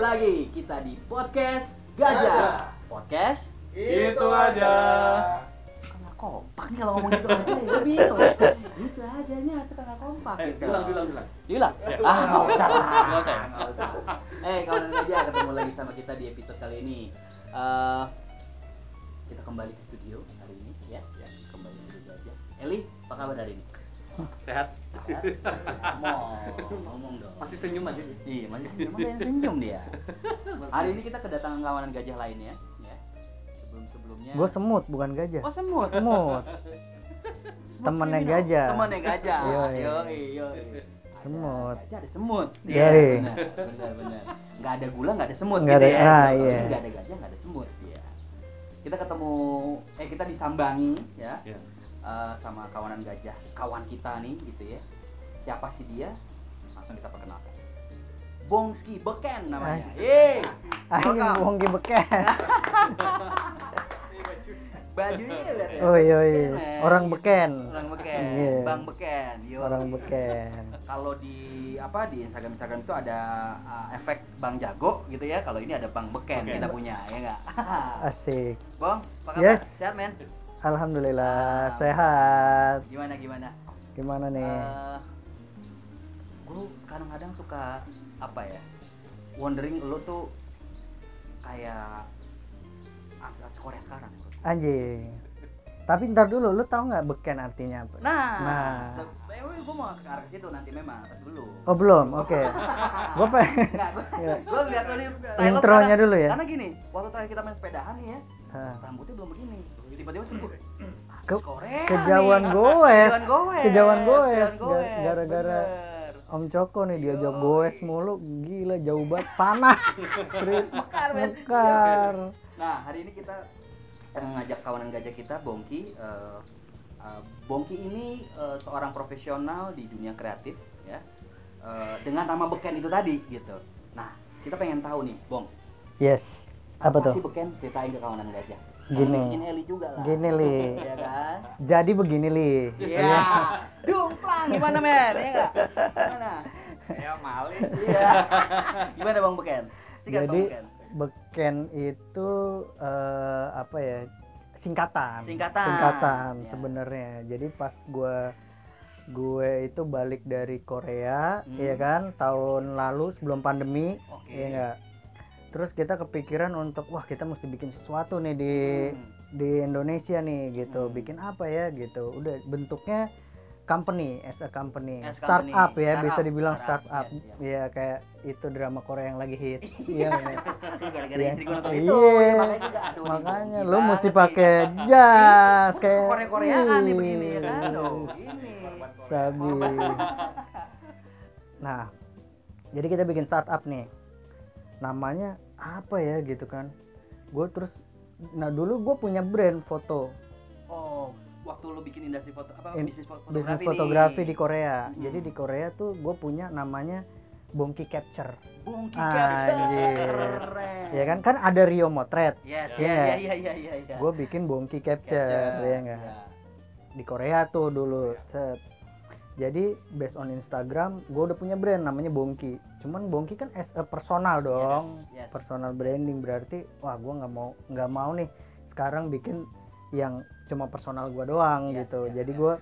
lagi kita di podcast Gajah. Podcast Itu aja. Nggak kompak nih kalau ngomong gitu aja ya bingung. Itu aja nya suka nggak kompak Eh, gitu. bilang, bilang, bilang. Diulang? Ya. Ah, nggak usah. Nggak usah? Nggak usah. Eh, kawan gajah ketemu lagi sama kita di episode kali ini. Eh, kita kembali ke studio hari ini ya. ya kembali ke studio gajah. Eli, apa kabar hari ini? Sehat. Ngomong, ngomong dong. Masih senyum aja. Iya, masih senyum yang senyum dia. Hari ini kita kedatangan kawanan gajah lainnya, ya. Sebelum sebelumnya. Gue semut bukan gajah. Oh semut. Semut. Temennya gajah. Temennya gajah. Yoi. Yoi, yoi. Semut. Ada gajah ada semut. Iya, benar, benar, benar. Nggak ada gula, nggak ada semut Nggak gitu ada- ya. ah, iya. Nggak ada gajah, nggak ada semut. Iya. Kita ketemu, eh kita disambangi ya Ya. eh, sama kawanan gajah, kawan kita nih gitu ya. Siapa sih dia? Langsung kita perkenalkan. Bongski Beken namanya. Yeay. Ayo bohong beken. Bajunya lihat ya. Oh iya iya. Orang beken. Orang beken, Iya. Bang beken. Yo. Orang beken. Kalau di apa di Instagram Instagram itu ada uh, efek Bang Jago gitu ya. Kalau ini ada Bang Beken Beken. kita punya, ya enggak? Asik. Bang, apa kabar? Yes. Sehat, men? Alhamdulillah Ah. sehat. Gimana gimana? Gimana nih? Eh, gue kadang-kadang suka apa ya? Wondering lu tuh kayak artis Korea sekarang. Anjing. Tapi ntar dulu, lu tahu nggak beken artinya apa? Nah, Nah. gue mau ke arah situ nanti memang dulu. Oh belum, oke. Gue pengen. Iya. gue lihat lu nih style lu Intronya dulu ya. Karena gini, waktu terakhir kita main sepedahan nih ya, Hah. rambutnya belum begini. Tiba-tiba sembuh. Ke- Korea kejauhan goes. Kejauhan. Ga- gara-gara Bener. Om Coko nih diajak goes mulu, gila jauh banget, panas. Mekar. Mekar. Nah, hari ini kita eh, ngajak kawanan gajah kita, Bongki. Eh, eh, Bongki ini eh, seorang profesional di dunia kreatif, ya, Eh, dengan nama beken itu tadi, gitu. Nah, kita pengen tahu nih, Bong, Yes. Apa tuh? beken? Ceritain ke kawanan gajah. Gini. Eli juga lah. Gini li. Iya kan? Jadi begini li. Iya. Dumplang gimana men? Iya enggak? Gimana? Ya maling. Iya. Gimana Bang Beken? Sikat Bang Jadi Beken. beken itu eh, apa ya? Singkatan. Singkatan. Singkatan Ya. sebenarnya. Jadi pas gue gue itu balik dari Korea, Hmm. ya kan, tahun lalu sebelum pandemi, Oke. Iya enggak. Terus kita kepikiran untuk wah kita mesti bikin sesuatu nih di Hmm. di Indonesia nih gitu. Hmm. Bikin apa ya gitu. Udah bentuknya company as a company. As startup company. ya Startup. bisa dibilang Startup, startup. yes, yes. Iya kayak itu drama Korea yang lagi hits. Iya. bener. Gara-gara Iya. istri gue nonton Iya. itu, ya, makanya juga aduh. ini Makanya Bongki lu mesti pakai jas kayak Korea-Koreaan nih begini ya kan. Ini. Sabi. Nah, jadi kita bikin startup nih. Namanya apa ya gitu kan? Gue terus, nah dulu gue punya brand foto, Oh, waktu lu bikin industri foto apa In- bisnis foto- bisnis fotografi fotografi nih. di Korea. Mhm. Jadi di Korea tuh gue punya namanya Bongki Capture, Bongki Anjir. Capture. Keren. ya kan? Kan ada Rio Motret, Yes, Iya. iya iya iya iya iya. gue bikin Bongki Capture, Capture, ya enggak? iya. Di Korea tuh dulu, set. Jadi based on Instagram, gue udah punya brand namanya Bongki. Cuman Bongki kan as a personal dong, Yes, yes. personal branding berarti, wah gue nggak mau nggak mau nih sekarang bikin yang cuma personal gue doang Iya, gitu. iya, Jadi iya. gue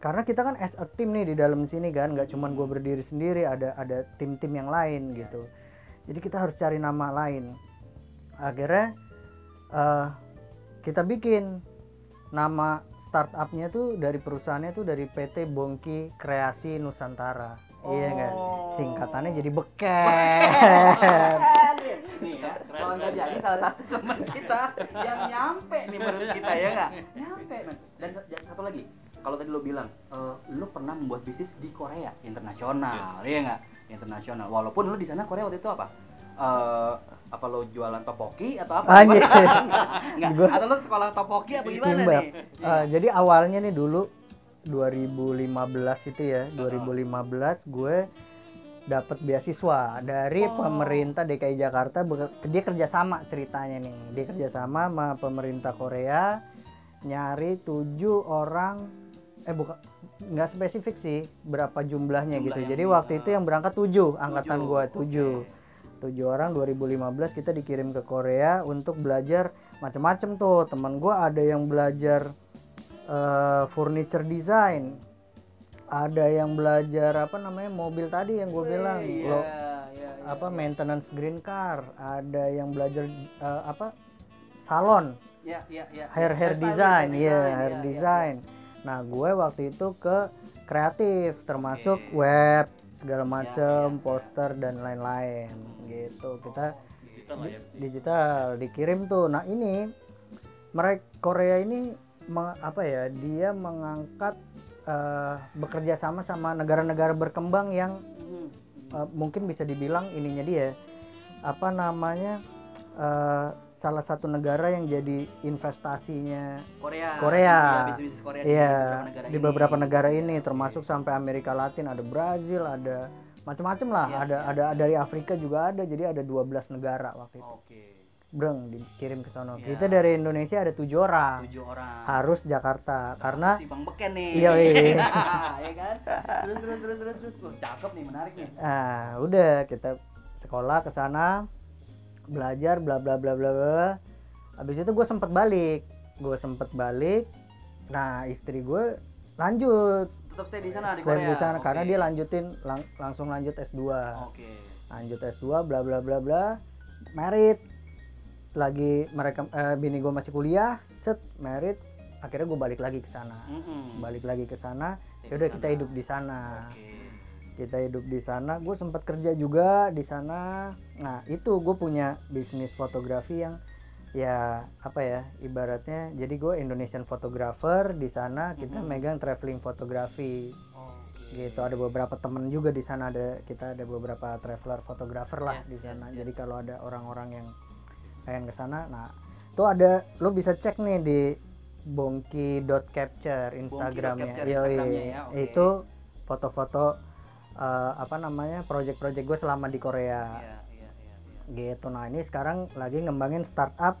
karena kita kan as a team nih di dalam sini kan, nggak cuman gue berdiri sendiri, ada ada tim-tim yang lain Iya. gitu. Jadi kita harus cari nama lain. Akhirnya eh, kita bikin nama startupnya tuh dari perusahaannya tuh dari PT Bongki Kreasi Nusantara. Iya nggak? Oh. Singkatannya jadi beken. Nih ya, kawan gajah ini salah satu teman kita yang nyampe nih menurut kita ya nggak? Nyampe men. Dan dan satu lagi, kalau tadi lo bilang, eh, lo pernah membuat bisnis di Korea internasional, iya nggak? Internasional. Walaupun lo di sana Korea waktu itu apa? Eh, apa lo jualan topoki atau apa? Anjir. Nggak, Gua- atau lo sekolah topoki apa gimana nih? Eh, jadi awalnya nih dulu 2015 itu ya, 2015 gue dapat beasiswa dari Oh. pemerintah DKI Jakarta dia kerjasama ceritanya nih dia kerjasama sama pemerintah Korea nyari tujuh orang eh bukan nggak spesifik sih berapa jumlahnya Jumlah gitu jadi di- waktu itu ah. yang berangkat tujuh angkatan Tujuh, gua oke. Tujuh orang 2015 kita dikirim ke Korea untuk belajar macam-macam tuh teman gua ada yang belajar eh, furniture design ada yang belajar apa namanya mobil tadi yang gue bilang Iya, lo iya, iya, apa iya. maintenance green car ada yang belajar eh, apa salon Iya, iya, iya. hair hair design hair ya design, hair iya, iya, design nah gue waktu itu ke kreatif termasuk Oke. web segala Iya, macem iya, iya. poster dan lain-lain gitu kita digital lah ya digital dikirim tuh nah ini mereka Korea ini me- apa ya dia mengangkat eh, bekerja sama sama negara-negara berkembang yang eh, mungkin bisa dibilang ininya dia apa namanya eh, salah satu negara yang jadi investasinya Korea. Korea. Iya, bisnis-bisnis Korea di Iya beberapa negara di ini. beberapa negara ini termasuk sampai Amerika Latin ada Brazil ada macam-macam lah Iya, ada iya. ada dari Afrika juga ada jadi ada 12 negara waktu itu Oke. Breng dikirim ke sana Iya. kita dari Indonesia ada tujuh orang Tujuh orang. harus Jakarta karena si Bang Beken nih. Iya, iya. ya kan? Terus terus terus terus terus. Wah, cakep nih, menarik nih. ah udah kita sekolah ke sana belajar bla bla bla bla bla habis itu gue sempet balik gue sempet balik nah istri gue lanjut Tetap stay di sana di stay Korea. di sana Oke. karena dia lanjutin lang- langsung lanjut S2 Oke. lanjut S2 bla bla bla bla. Merit lagi mereka eh, bini gue masih kuliah. Set merit akhirnya gue balik lagi ke sana. Mm-mm. balik lagi ke sana. Yaudah kita hidup di sana. Oke. kita hidup di sana. Gue sempat kerja juga di sana. Nah itu gue punya bisnis fotografi yang ya apa ya ibaratnya jadi gue Indonesian photographer di sana kita Mhm. megang traveling fotografi Oke. gitu ada beberapa temen juga di sana ada kita ada beberapa traveler fotografer lah Yes, di yes, sana yes. jadi kalau ada orang-orang yang pengen ke sana nah itu ada lo bisa cek nih di bongki.capture Instagramnya Bongki.capture Yoi. Instagramnya ya, oke. itu foto-foto eh, apa namanya project-project gue selama di Korea iya. Gitu nah ini sekarang lagi ngembangin startup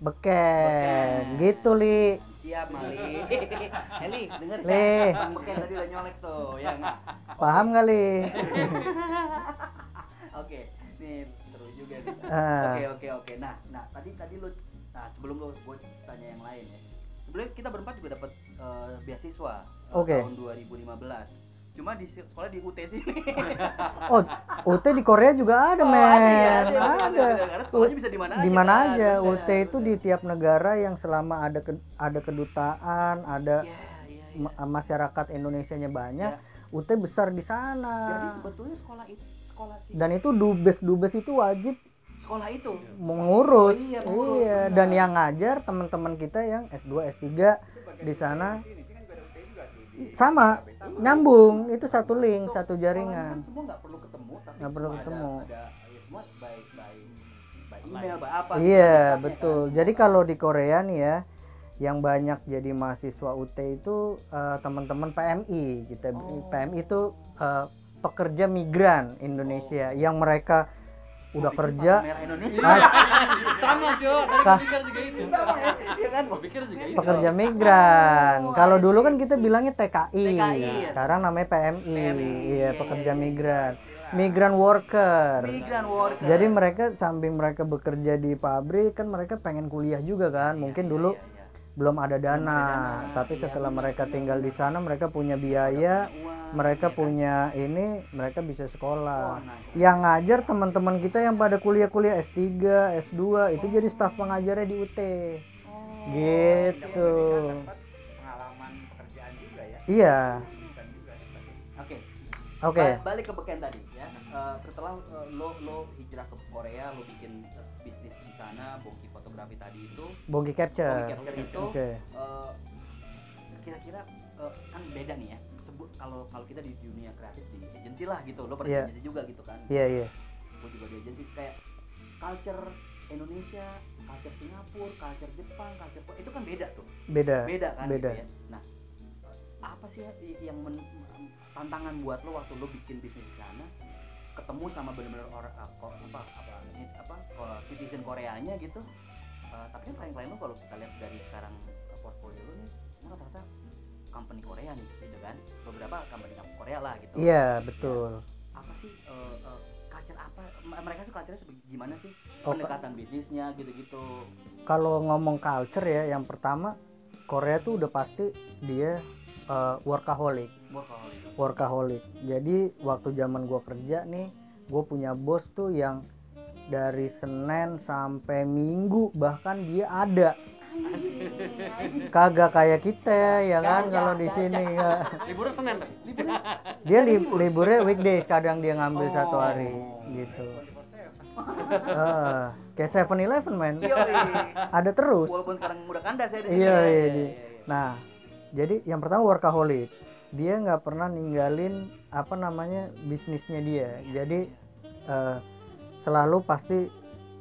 beken, Beken. gitu li Siap, Mali. Eli, denger Li. kan? Bang Beken tadi udah nyolek tuh, ya nggak? paham kali Oke, nih seru juga nih. Ah. Oke, oke, oke. Nah, nah tadi tadi lu nah sebelum lu gue tanya yang lain ya. Sebelumnya kita berempat juga dapat eh, beasiswa eh, Oke. tahun 2015. Cuma di sekolah di UT sini. oh UT di Korea juga ada Oh, men ada ya, ada. ada ada. Sekolahnya bisa di mana aja. di mana kan? aja Bener, UT itu di tiap negara yang selama ada ke- ada kedutaan ada iya, iya. ma- masyarakat Indonesianya banyak Ya. UT besar di sana Jadi sebetulnya sekolah itu sekolah sih. dan itu dubes dubes itu wajib sekolah itu. mengurus Oh, iya, mengurus, iya dan yang ngajar teman-teman kita yang S2 S3 di sana i- sama nyambung itu satu link Tuh, satu jaringan kan semua nggak perlu ketemu, tapi Nggak perlu semua ada- ketemu. Ada, ya semua baik baik baik email, baik apa. iya gitu kan, betul kan? jadi kalau di Korea nih ya yang banyak jadi mahasiswa UT itu eh, teman-teman PMI kita Oh. PMI itu eh, pekerja migran Indonesia yang mereka udah kerja. Mas, sama Jo pikir juga itu Iya kan? pikir juga itu pekerja migran. Oh, Kalau dulu kan kita bilangnya TKI. TKI. Sekarang namanya PMI. PMI, Iya, iya, pekerja iya, iya. migran. Migran worker. Migran worker. Jadi mereka samping mereka bekerja di pabrik kan mereka pengen kuliah juga kan. Mungkin Iya, dulu iya, iya. Belum ada dana, ada dana, tapi iya, setelah mereka tinggal di sana mereka punya biaya, Uang, mereka ya kan? punya ini, mereka bisa sekolah. Wah, nice. Yang ngajar teman-teman kita yang pada kuliah-kuliah S3, S2 itu jadi staf pengajarnya di UT. Oh. Gitu. dapat pengalaman pekerjaan juga ya Iya. Ya. Oke. Oke. Ba- balik ke beken tadi ya. Eh, setelah eh, lo lo hijrah ke Korea, lo bikin eh, bisnis di sana, fotografi tadi itu, Bogi capture. boki capture itu, eh, kira-kira eh, kan beda nih ya. Sebut kalau kalau kita di dunia kreatif di agensi lah gitu, lo pernah di agensi juga gitu kan. Iya, iya. Gue juga di agensi kayak culture Indonesia, culture Singapura, culture Jepang, culture Korea, itu kan beda tuh. Beda. beda kan beda. gitu ya. Nah, apa sih ya yang men- tantangan buat lo waktu lo bikin bisnis di sana ketemu sama bener-bener orang uh, ko- apa apa ini apa ko- citizen Koreanya gitu. Uh, tapi kan klien-klien lo kalau kita lihat dari sekarang uh, portfolio lo nih semua rata-rata company Korea nih gitu kan. Beberapa company Korea lah gitu. Iya, betul. Apa sih uh, uh, culture apa mereka tuh culture-nya sebagai gimana sih Oh, pendekatan bisnisnya gitu-gitu kalau ngomong culture ya yang pertama Korea tuh udah pasti dia eh, workaholic workaholic workaholic jadi waktu zaman gua kerja nih gue punya bos tuh yang dari Senin sampai Minggu bahkan dia ada. Kagak kayak kita ya kan Gajah, kalau di sini ya. Liburan Senin tuh. dia li- liburnya weekdays kadang dia ngambil Oh. satu hari gitu. Eh, kayak Seven Eleven men. Ada terus. Walaupun sekarang udah kandas ya di Iya, iya, di- Nah, jadi yang pertama workaholic. Dia nggak pernah ninggalin apa namanya bisnisnya dia. Jadi eh, selalu pasti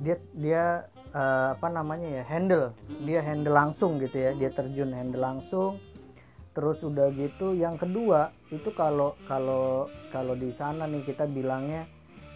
dia dia eh, apa namanya ya handle. Dia handle langsung gitu ya. Dia terjun handle langsung. Terus udah gitu, yang kedua itu kalau kalau kalau di sana nih kita bilangnya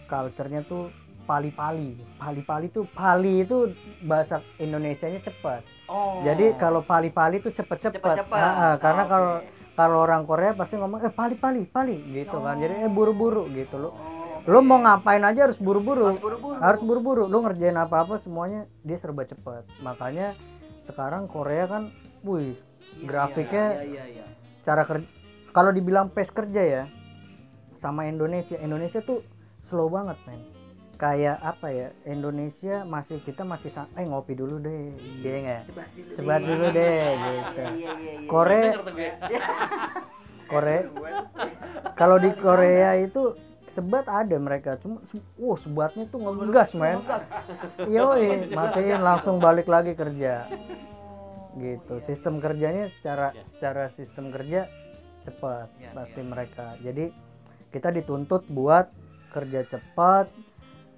culture-nya tuh pali-pali. Pali-pali tuh pali itu bahasa Indonesianya cepat. oh Jadi kalau pali-pali itu cepet-cepet. cepat-cepat Ah, ah, karena Oke. kalau kalau orang Korea pasti ngomong eh pali-pali, pali gitu kan. Jadi eh buru-buru gitu lo. Lo mau ngapain aja harus buru-buru. harus buru-buru. Lo ngerjain apa-apa semuanya dia serba cepat. Makanya sekarang Korea kan, wih, Iya, grafiknya- iya, iya, iya. cara kerja kalau dibilang pace kerja ya sama Indonesia. Indonesia tuh slow banget, men. Kayak apa ya? Indonesia masih kita masih eh ngopi dulu deh. Iya nggak? sebat dulu Sebat deh. dulu deh Iya, gitu. iya, iya, iya. Korea. Korea kalau di Korea itu sebat ada mereka cuma se- wah sebatnya tuh ngegas men. yoi matiin langsung balik lagi kerja. Gitu sistem kerjanya secara Ya. secara sistem kerja cepat Ya, pasti mereka. Jadi kita dituntut buat kerja cepat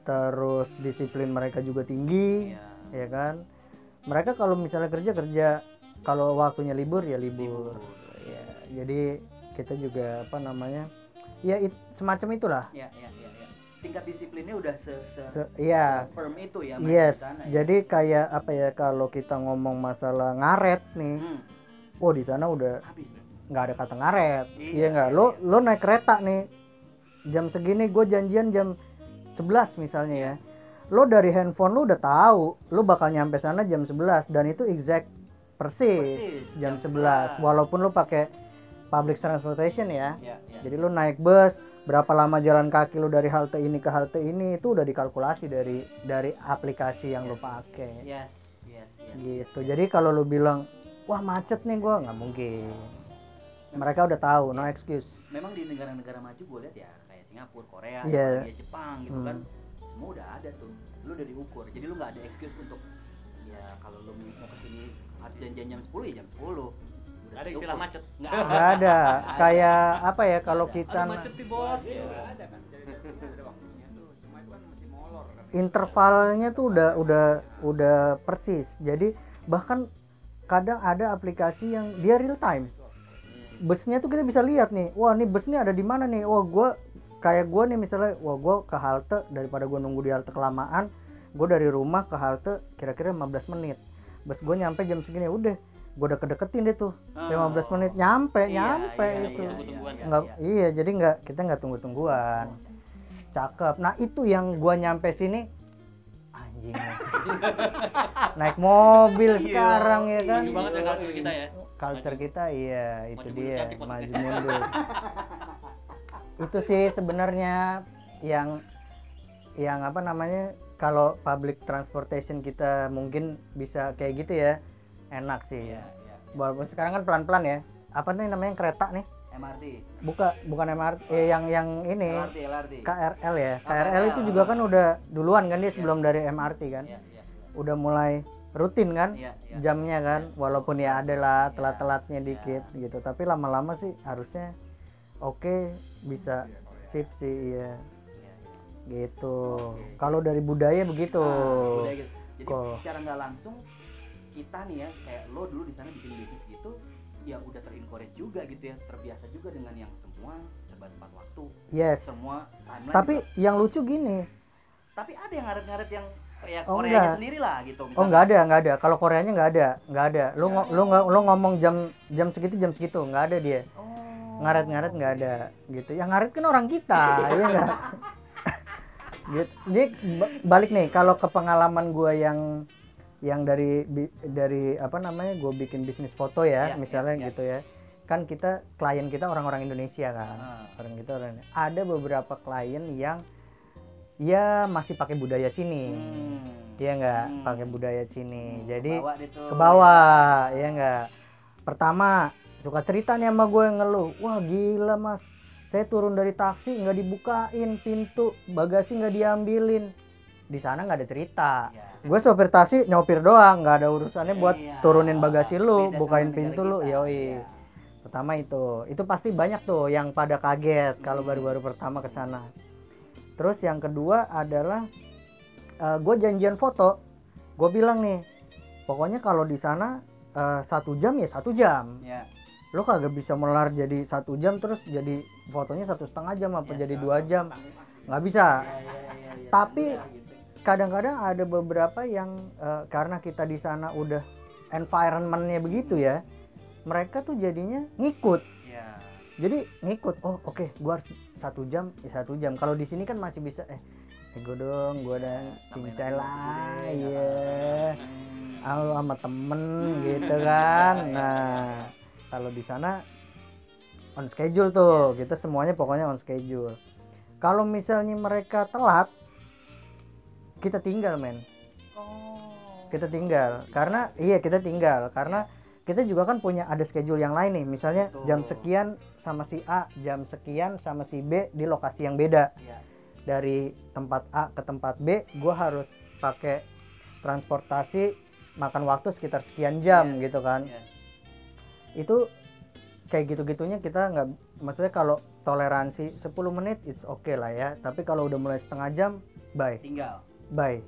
terus disiplin mereka juga tinggi Iya. ya kan? Mereka kalau misalnya kerja kerja. Kalau waktunya libur ya libur, ya jadi kita juga apa namanya ya it- semacam itulah. Iya, iya, iya, iya. tingkat disiplinnya udah se, se, Se- iya. firm itu ya yes. sana ya. jadi kayak apa ya kalau kita ngomong masalah ngaret nih Hmm, oh di sana udah habis. nggak ada kata ngaret. Iya, iya nggak? iya, lo iya. lo naik kereta nih jam segini gue janjian jam 11 misalnya ya. Lo dari handphone lo udah tahu lo bakal nyampe sana jam 11 dan itu exact persis, Persis, jam jam 11. 11 walaupun lo pakai public transportation ya. Ya, ya. jadi lo naik bus berapa lama jalan kaki lo dari halte ini ke halte ini itu udah dikalkulasi dari dari aplikasi yang Yes. pakai. Yes yes yes. Gitu. Jadi kalau lo bilang wah macet nih gua nggak mungkin. Mereka udah tahu no excuse. Memang di negara-negara maju gue lihat ya kayak Singapura Korea Iya. Jepang, Jepang gitu Hmm. kan semua udah ada tuh. Lu udah diukur. Jadi lu nggak ada excuse untuk ya kalau lu mau ke sini harus janjian jam 10 ya jam 10 Nggak ada istilah macet. ada kayak apa ya kalau kita Ada macet di bos. Ada kan. Jadi ada waktunya tuh. Cuma itu masih molor intervalnya tuh udah udah udah persis jadi bahkan kadang ada aplikasi yang dia real time busnya tuh kita bisa lihat nih wah nih bus nih ada di mana nih wah gua kayak gua nih misalnya wah gua ke halte daripada gua nunggu di halte kelamaan gua dari rumah ke halte kira-kira 15 menit bus gua nyampe jam segini udah gua udah kedeketin deh tuh 15 menit nyampe Iya, nyampe iya, itu iya, Tunggu-tungguan. iya, nggak iya. iya jadi nggak kita nggak tunggu tungguan cakep. Nah itu yang gua nyampe sini anjing. Naik mobil Iya, sekarang ya kan? Lucu banget ya culture kita ya. culture kita iya itu Maju dia cantik maju mundur. Itu sih sebenarnya yang yang apa namanya kalau public transportation kita mungkin bisa kayak gitu ya enak sih. Iya, iya. walaupun sekarang kan pelan-pelan ya. Apa nih namanya kereta nih? MRT buka bukan MRT eh, yang yang ini. LRT LRT KRL ya. Oh, KRL itu KRL. juga kan udah duluan kan dia sebelum dari MRT kan? Iya, iya, udah mulai rutin kan? Iya, iya. jamnya kan? Walaupun ya ada lah Iya. telat-telatnya dikit gitu. Tapi lama-lama sih harusnya oke bisa sip sih iya. Iya, iya. gitu. Oke. kalau dari budaya begitu. Ah, udah gitu. Jadi Kok. secara nggak langsung kita nih ya kayak lo dulu di sana bikin bisnis gitu ya udah terencourage juga gitu ya terbiasa juga dengan yang semua serba tepat waktu. Yes. Semua timeline tapi juga. yang lucu gini. Tapi ada yang ngaret-ngaret yang ya Oh, Koreanya enggak. sendiri lah gitu oh nggak ada nggak ada. Kalau Koreanya nggak ada nggak ada. Lu Ya. lu nggak lu ngomong jam jam segitu jam segitu nggak ada dia. Oh. Ngaret-ngaret nggak ada gitu. Yang ngaret kan orang kita ya nggak gitu. Jadi ba- balik nih kalau ke pengalaman gue yang yang dari bi- dari apa namanya gue bikin bisnis foto ya, Ya, misalnya ya, ya. gitu ya kan kita klien kita orang-orang Indonesia kan Ah. orang kita orang ada beberapa klien yang ya masih pakai budaya sini Hmm. ya nggak Hmm. pakai budaya sini jadi deh tuh. ke bawah ya enggak pertama suka cerita nih sama gue ngeluh wah gila mas saya turun dari taksi nggak dibukain pintu bagasi nggak diambilin di sana nggak ada cerita Ya. gue sopir taksi nyopir doang nggak ada urusannya buat Iya. turunin bagasi lu Beda bukain pintu negara lu kita. yoi Iya. pertama itu itu pasti banyak tuh yang pada kaget kalau Hmm. baru-baru pertama ke sana terus yang kedua adalah gue janjian foto gue bilang nih pokoknya kalau di sana eh, satu jam ya satu jam Ya. lo kagak bisa melar jadi satu jam terus jadi fotonya satu setengah jam apa Ya, jadi dua jam nggak bisa Ya, ya, ya, ya. Tapi- Ada gitu. Kadang-kadang ada beberapa yang eh, karena kita di sana udah environmentnya begitu ya mereka tuh jadinya ngikut. Ya. jadi ngikut oh oke gua harus satu jam ya satu jam. Kalau di sini kan masih bisa eh ego dong gua ada cincai lah ya ah, lu sama temen gitu kan. Nah kalau di sana on schedule tuh kita semuanya pokoknya on schedule. Kalau misalnya mereka telat kita tinggal men Oh. kita tinggal karena iya kita tinggal karena kita juga kan punya ada schedule yang lain nih misalnya Betul. jam sekian sama si A jam sekian sama si B di lokasi yang beda Ya. dari tempat A ke tempat B gue harus pakai transportasi makan waktu sekitar sekian jam Yes, gitu kan yes. itu kayak gitu-gitunya kita nggak maksudnya kalau toleransi 10 menit it's okay lah ya tapi kalau udah mulai setengah jam bye Tinggal. Bye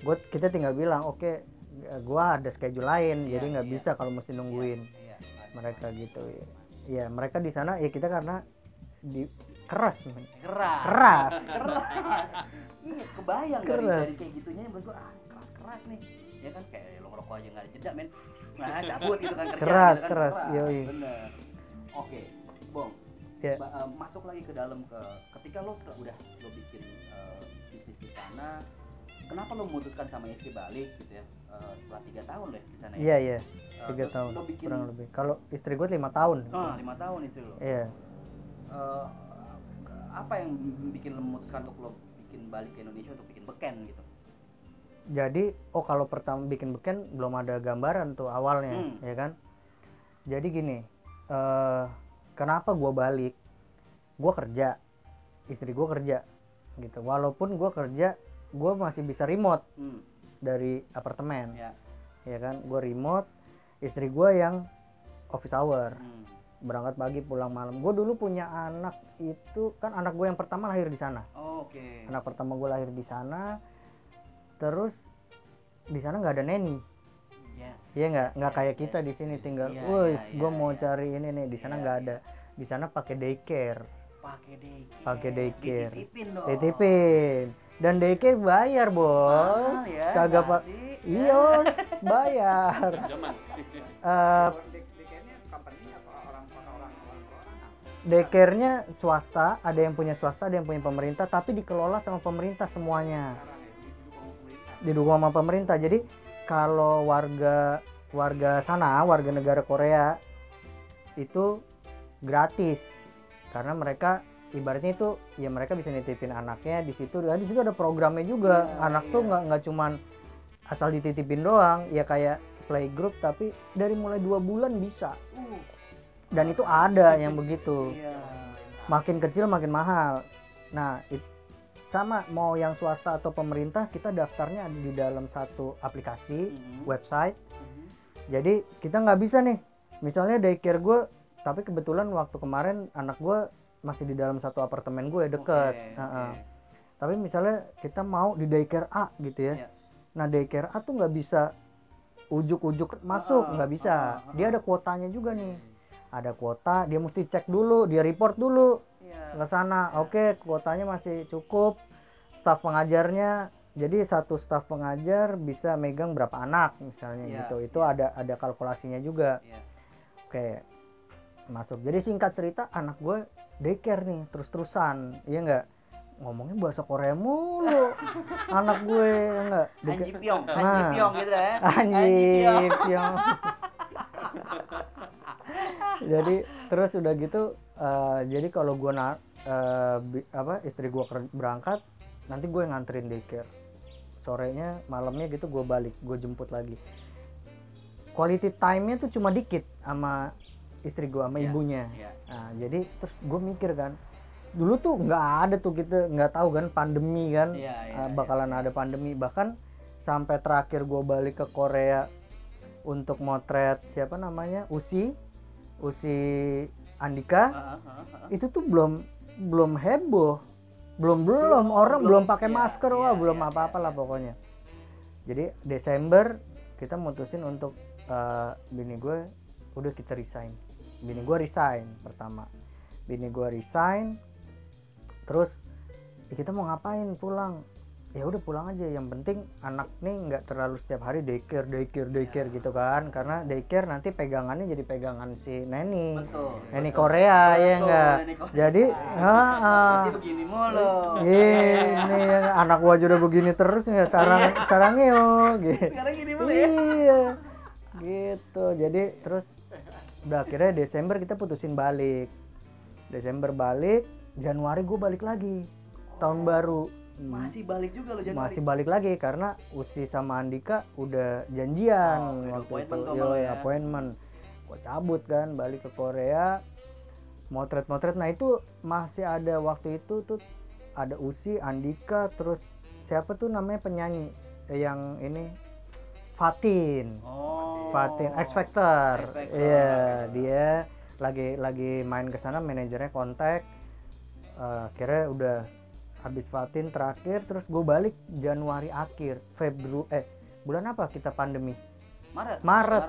gue kita tinggal bilang oke gua ada schedule lain Iya, jadi nggak iya. bisa kalau mesti nungguin Iya. mereka gitu ya ya mereka di sana ya kita karena di keras men. Keras. keras Keras. Iya, kebayang dari, Keras. dari kayak gitunya menurut gua ah keras keras nih. Ya kan kayak lo ngerokok aja nggak ada jeda men. Nah, cabut gitu kan kerja. Keras, gitu kan, keras, yoi. Bener. Oke, Bong. Ya. Ba- eh, masuk lagi ke dalam ke ketika lo udah lo bikin eh, bisnis di sana, kenapa lo memutuskan sama istri balik gitu ya? Eh, setelah tiga tahun deh di sana ya. iya iya Eh, tiga tahun bikin kurang lebih kalau istri gue lima tahun Ah, lima tahun istri lo. iya Eh, apa yang bikin lo memutuskan untuk lo bikin balik ke Indonesia untuk bikin beken gitu? jadi oh kalau pertama bikin beken belum ada gambaran tuh awalnya Hmm. ya kan jadi gini eh kenapa gua balik gua kerja istri gua kerja gitu walaupun gua kerja gua masih bisa remote Hmm, dari apartemen ya. ya kan gua remote istri gua yang office hour Hmm. berangkat pagi pulang malam gue dulu punya anak itu kan anak gue yang pertama lahir di sana Oh, Oke. anak pertama gue lahir di sana terus di sana nggak ada neni Yes. Iya nggak nggak yes, kayak yes, kita di yes, sini yes. tinggal, Iya, wes iya, gue iya, mau iya. cari ini nih di sana Iya, nggak iya. ada, di sana pakai daycare, Pakai daycare. Pakai daycare. Dititipin dong. titipin, dan daycare bayar bos, Mahal ya, kagak pak, nasi, iya bayar, Zaman. Eh, daycare-nya swasta, ada yang punya swasta, ada yang punya pemerintah, tapi dikelola sama pemerintah semuanya. Ya didukung sama pemerintah. didukung sama pemerintah. Jadi kalau warga warga sana, warga negara Korea itu gratis karena mereka ibaratnya itu ya mereka bisa nitipin anaknya di situ. Dan di situ ada programnya juga. Iya, Anak tuh iya. nggak nggak cuman asal dititipin doang, ya kayak playgroup tapi dari mulai dua bulan bisa. Uh, Dan itu ada yang begitu. iya. Makin kecil makin mahal. Nah, it- sama mau yang swasta atau pemerintah kita daftarnya ada di dalam satu aplikasi Mhm, website mhm. jadi kita nggak bisa nih misalnya daycare gue tapi kebetulan waktu kemarin anak gue masih di dalam satu apartemen gue deket Oke, Heeh. oke. tapi misalnya kita mau di daycare A gitu ya Iya. nah daycare A tuh nggak bisa ujuk-ujuk masuk nggak bisa heeh, dia heeh. ada kuotanya juga nih ada kuota dia mesti cek dulu dia report dulu Iya. ke sana oke kuotanya masih cukup staf pengajarnya jadi satu staf pengajar bisa megang berapa anak misalnya Iya, gitu itu iya. ada ada kalkulasinya juga Iya. oke masuk jadi singkat cerita anak gue daycare nih terus terusan iya nggak ngomongnya bahasa Korea mulu anak gue ya enggak Anji Pyong, Nah. Anji Pyong gitu ya. anjing Pyong. jadi terus udah gitu eh, jadi kalau gue na bi- apa istri gue berangkat nanti gue yang nganterin daycare sorenya malamnya gitu gue balik gue jemput lagi quality time-nya tuh cuma dikit sama istri gue sama Iya, ibunya Iya. Nah, jadi terus gue mikir kan, dulu tuh nggak ada tuh kita nggak tahu kan pandemi kan, Iya, iya, uh, bakalan ada pandemi. Bahkan sampai terakhir gue balik ke Korea untuk motret siapa namanya Usi, Usi Andika, Heeh, heeh, heeh. itu tuh belum belum heboh, belum belum orang belum, pakai iya, masker iya, wah belum iya, apa-apa iya, lah pokoknya. Jadi Desember kita mutusin untuk uh, bini gue udah kita resign. Bini gue resign pertama. Bini gue resign. Terus "Ya, kita mau ngapain pulang? Ya udah pulang aja. Yang penting anak nih nggak terlalu setiap hari daycare, daycare, daycare gitu kan. Karena daycare nanti pegangannya jadi pegangan si Neni. Betul. Neni betul. Korea ya Betul, enggak. Neni Korea. Jadi, Berarti begini mulu. ini ya, anak gua udah begini terus ya sarang sarangnya gitu. Sekarang gini mulu ya. Iya. Gitu. Jadi terus udah akhirnya Desember kita putusin balik. Desember balik, Januari gue balik lagi. Tahun baru. Masih balik juga lo Januari. Masih balik lagi karena Usi sama Andika udah janjian Oh, waktu appointment itu. malah ya. appointment. Gue cabut kan balik ke Korea. Motret-motret. Nah, itu masih ada waktu itu tuh ada Usi, Andika, terus siapa tuh namanya penyanyi yang ini Fatin. Oh. Fatin X Factor. Iya, dia lagi lagi main ke sana manajernya kontak. Eh, akhirnya udah habis Fatin terakhir terus gue balik Januari akhir Februari eh bulan apa kita pandemi Maret. Maret.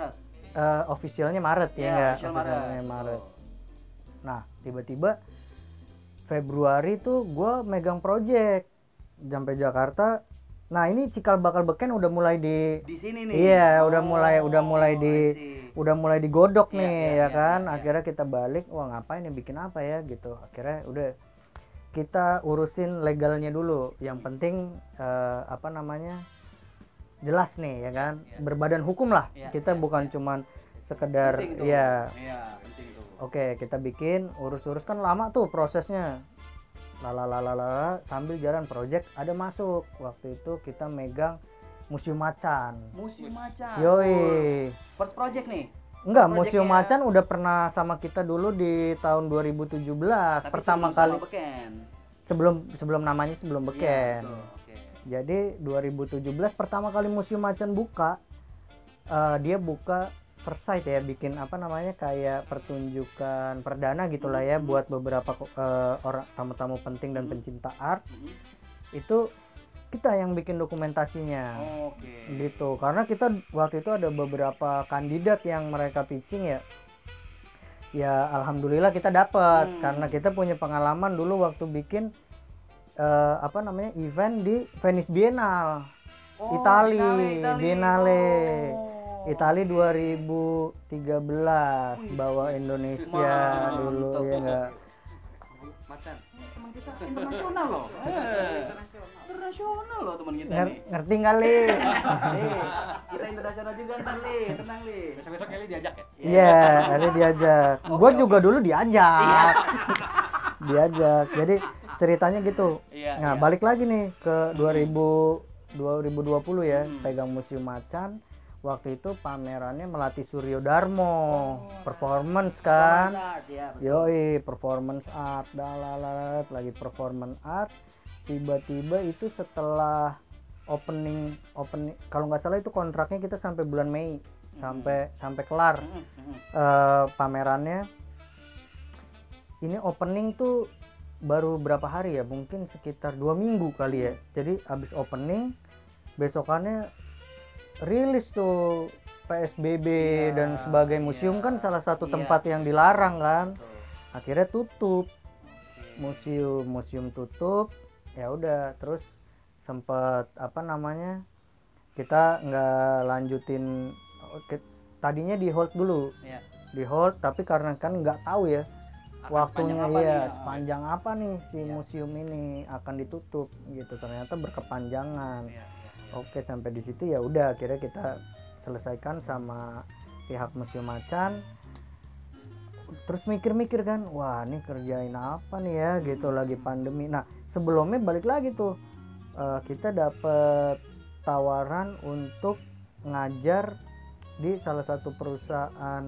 Eh, officialnya Maret ya Iya, nggak? official Officialnya Maret. Maret. Nah tiba-tiba Februari tuh gue megang project sampai Jakarta. Nah ini cikal bakal beken udah mulai di Di sini nih. Iya, udah mulai- udah mulai di- udah mulai digodok Iya, nih iya, ya iya, kan? iya, iya. akhirnya kita balik wah ngapain ya bikin apa ya? Gitu. Akhirnya udah kita urusin legalnya dulu. Yang penting eh, apa namanya jelas nih ya kan? Iya. berbadan hukum lah. Iya, kita iya, bukan iya. cuman sekedar ya Iya, penting tuh. oke kita bikin urus-urus. Kan lama tuh prosesnya lalalala sambil jalan project ada masuk waktu itu kita megang museum macan Museum macan. yoi First project nih. Enggak, Museum ya. Macan udah pernah sama kita dulu di tahun 2017 Tapi pertama sebelum kali sama Beken. sebelum sebelum namanya sebelum beken. Iya, betul. Oke. Jadi 2017 pertama kali Museum Macan buka eh, dia buka sight ya bikin apa namanya kayak pertunjukan perdana gitulah ya Mhm. buat beberapa eh, orang tamu-tamu penting dan Mhm. pencinta art itu kita yang bikin dokumentasinya Oke. gitu karena kita waktu itu ada beberapa kandidat yang mereka pitching ya ya alhamdulillah kita dapat Hmm. karena kita punya pengalaman dulu waktu bikin eh, apa namanya event di Venice Biennale Oh, Itali, Biennale, Itali. Biennale. Oh, Itali oke. 2013 Wih, bawa Indonesia mantap. dulu ya enggak Macan. Teman kita internasional loh. Eh, internasional loh teman kita Nger- nih. ngerti kali Eh, kita internasional juga ntar li, tenang li. Besok-besok Kelly diajak ya? Iya, ada diajak. Oke, Gue oke. juga dulu diajak. diajak. Jadi ceritanya gitu. Iya. Nah, iya. balik lagi nih ke 2000 2020 ya, Hmm. pegang Museum Macan. Waktu itu pamerannya Melati Suryo Darmo, Oh, performance kan. Performance art, ya, betul. Yoi, performance art, dalalat, lagi performance art. Tiba-tiba itu setelah opening opening kalau nggak salah itu kontraknya kita sampai bulan Mei sampai sampai kelar Mhm, mhm. eh, pamerannya ini opening tuh baru berapa hari ya mungkin sekitar dua minggu kali ya jadi abis opening besokannya rilis tuh PSBB Iya, dan sebagai iya, museum kan salah satu iya. tempat yang dilarang kan Betul. akhirnya tutup museum museum tutup ya udah terus sempet apa namanya kita nggak lanjutin oke, tadinya di hold dulu Iya. di hold tapi karena kan nggak tahu ya Akan waktunya sepanjang apa iya nih? sepanjang apa nih si Iya. museum ini akan ditutup gitu ternyata berkepanjangan iya. Oke sampai di situ ya udah akhirnya kita selesaikan sama pihak museum macan terus mikir-mikir kan wah ini kerjain apa nih ya gitu lagi pandemi nah sebelumnya balik lagi tuh eh, kita dapet tawaran untuk ngajar di salah satu perusahaan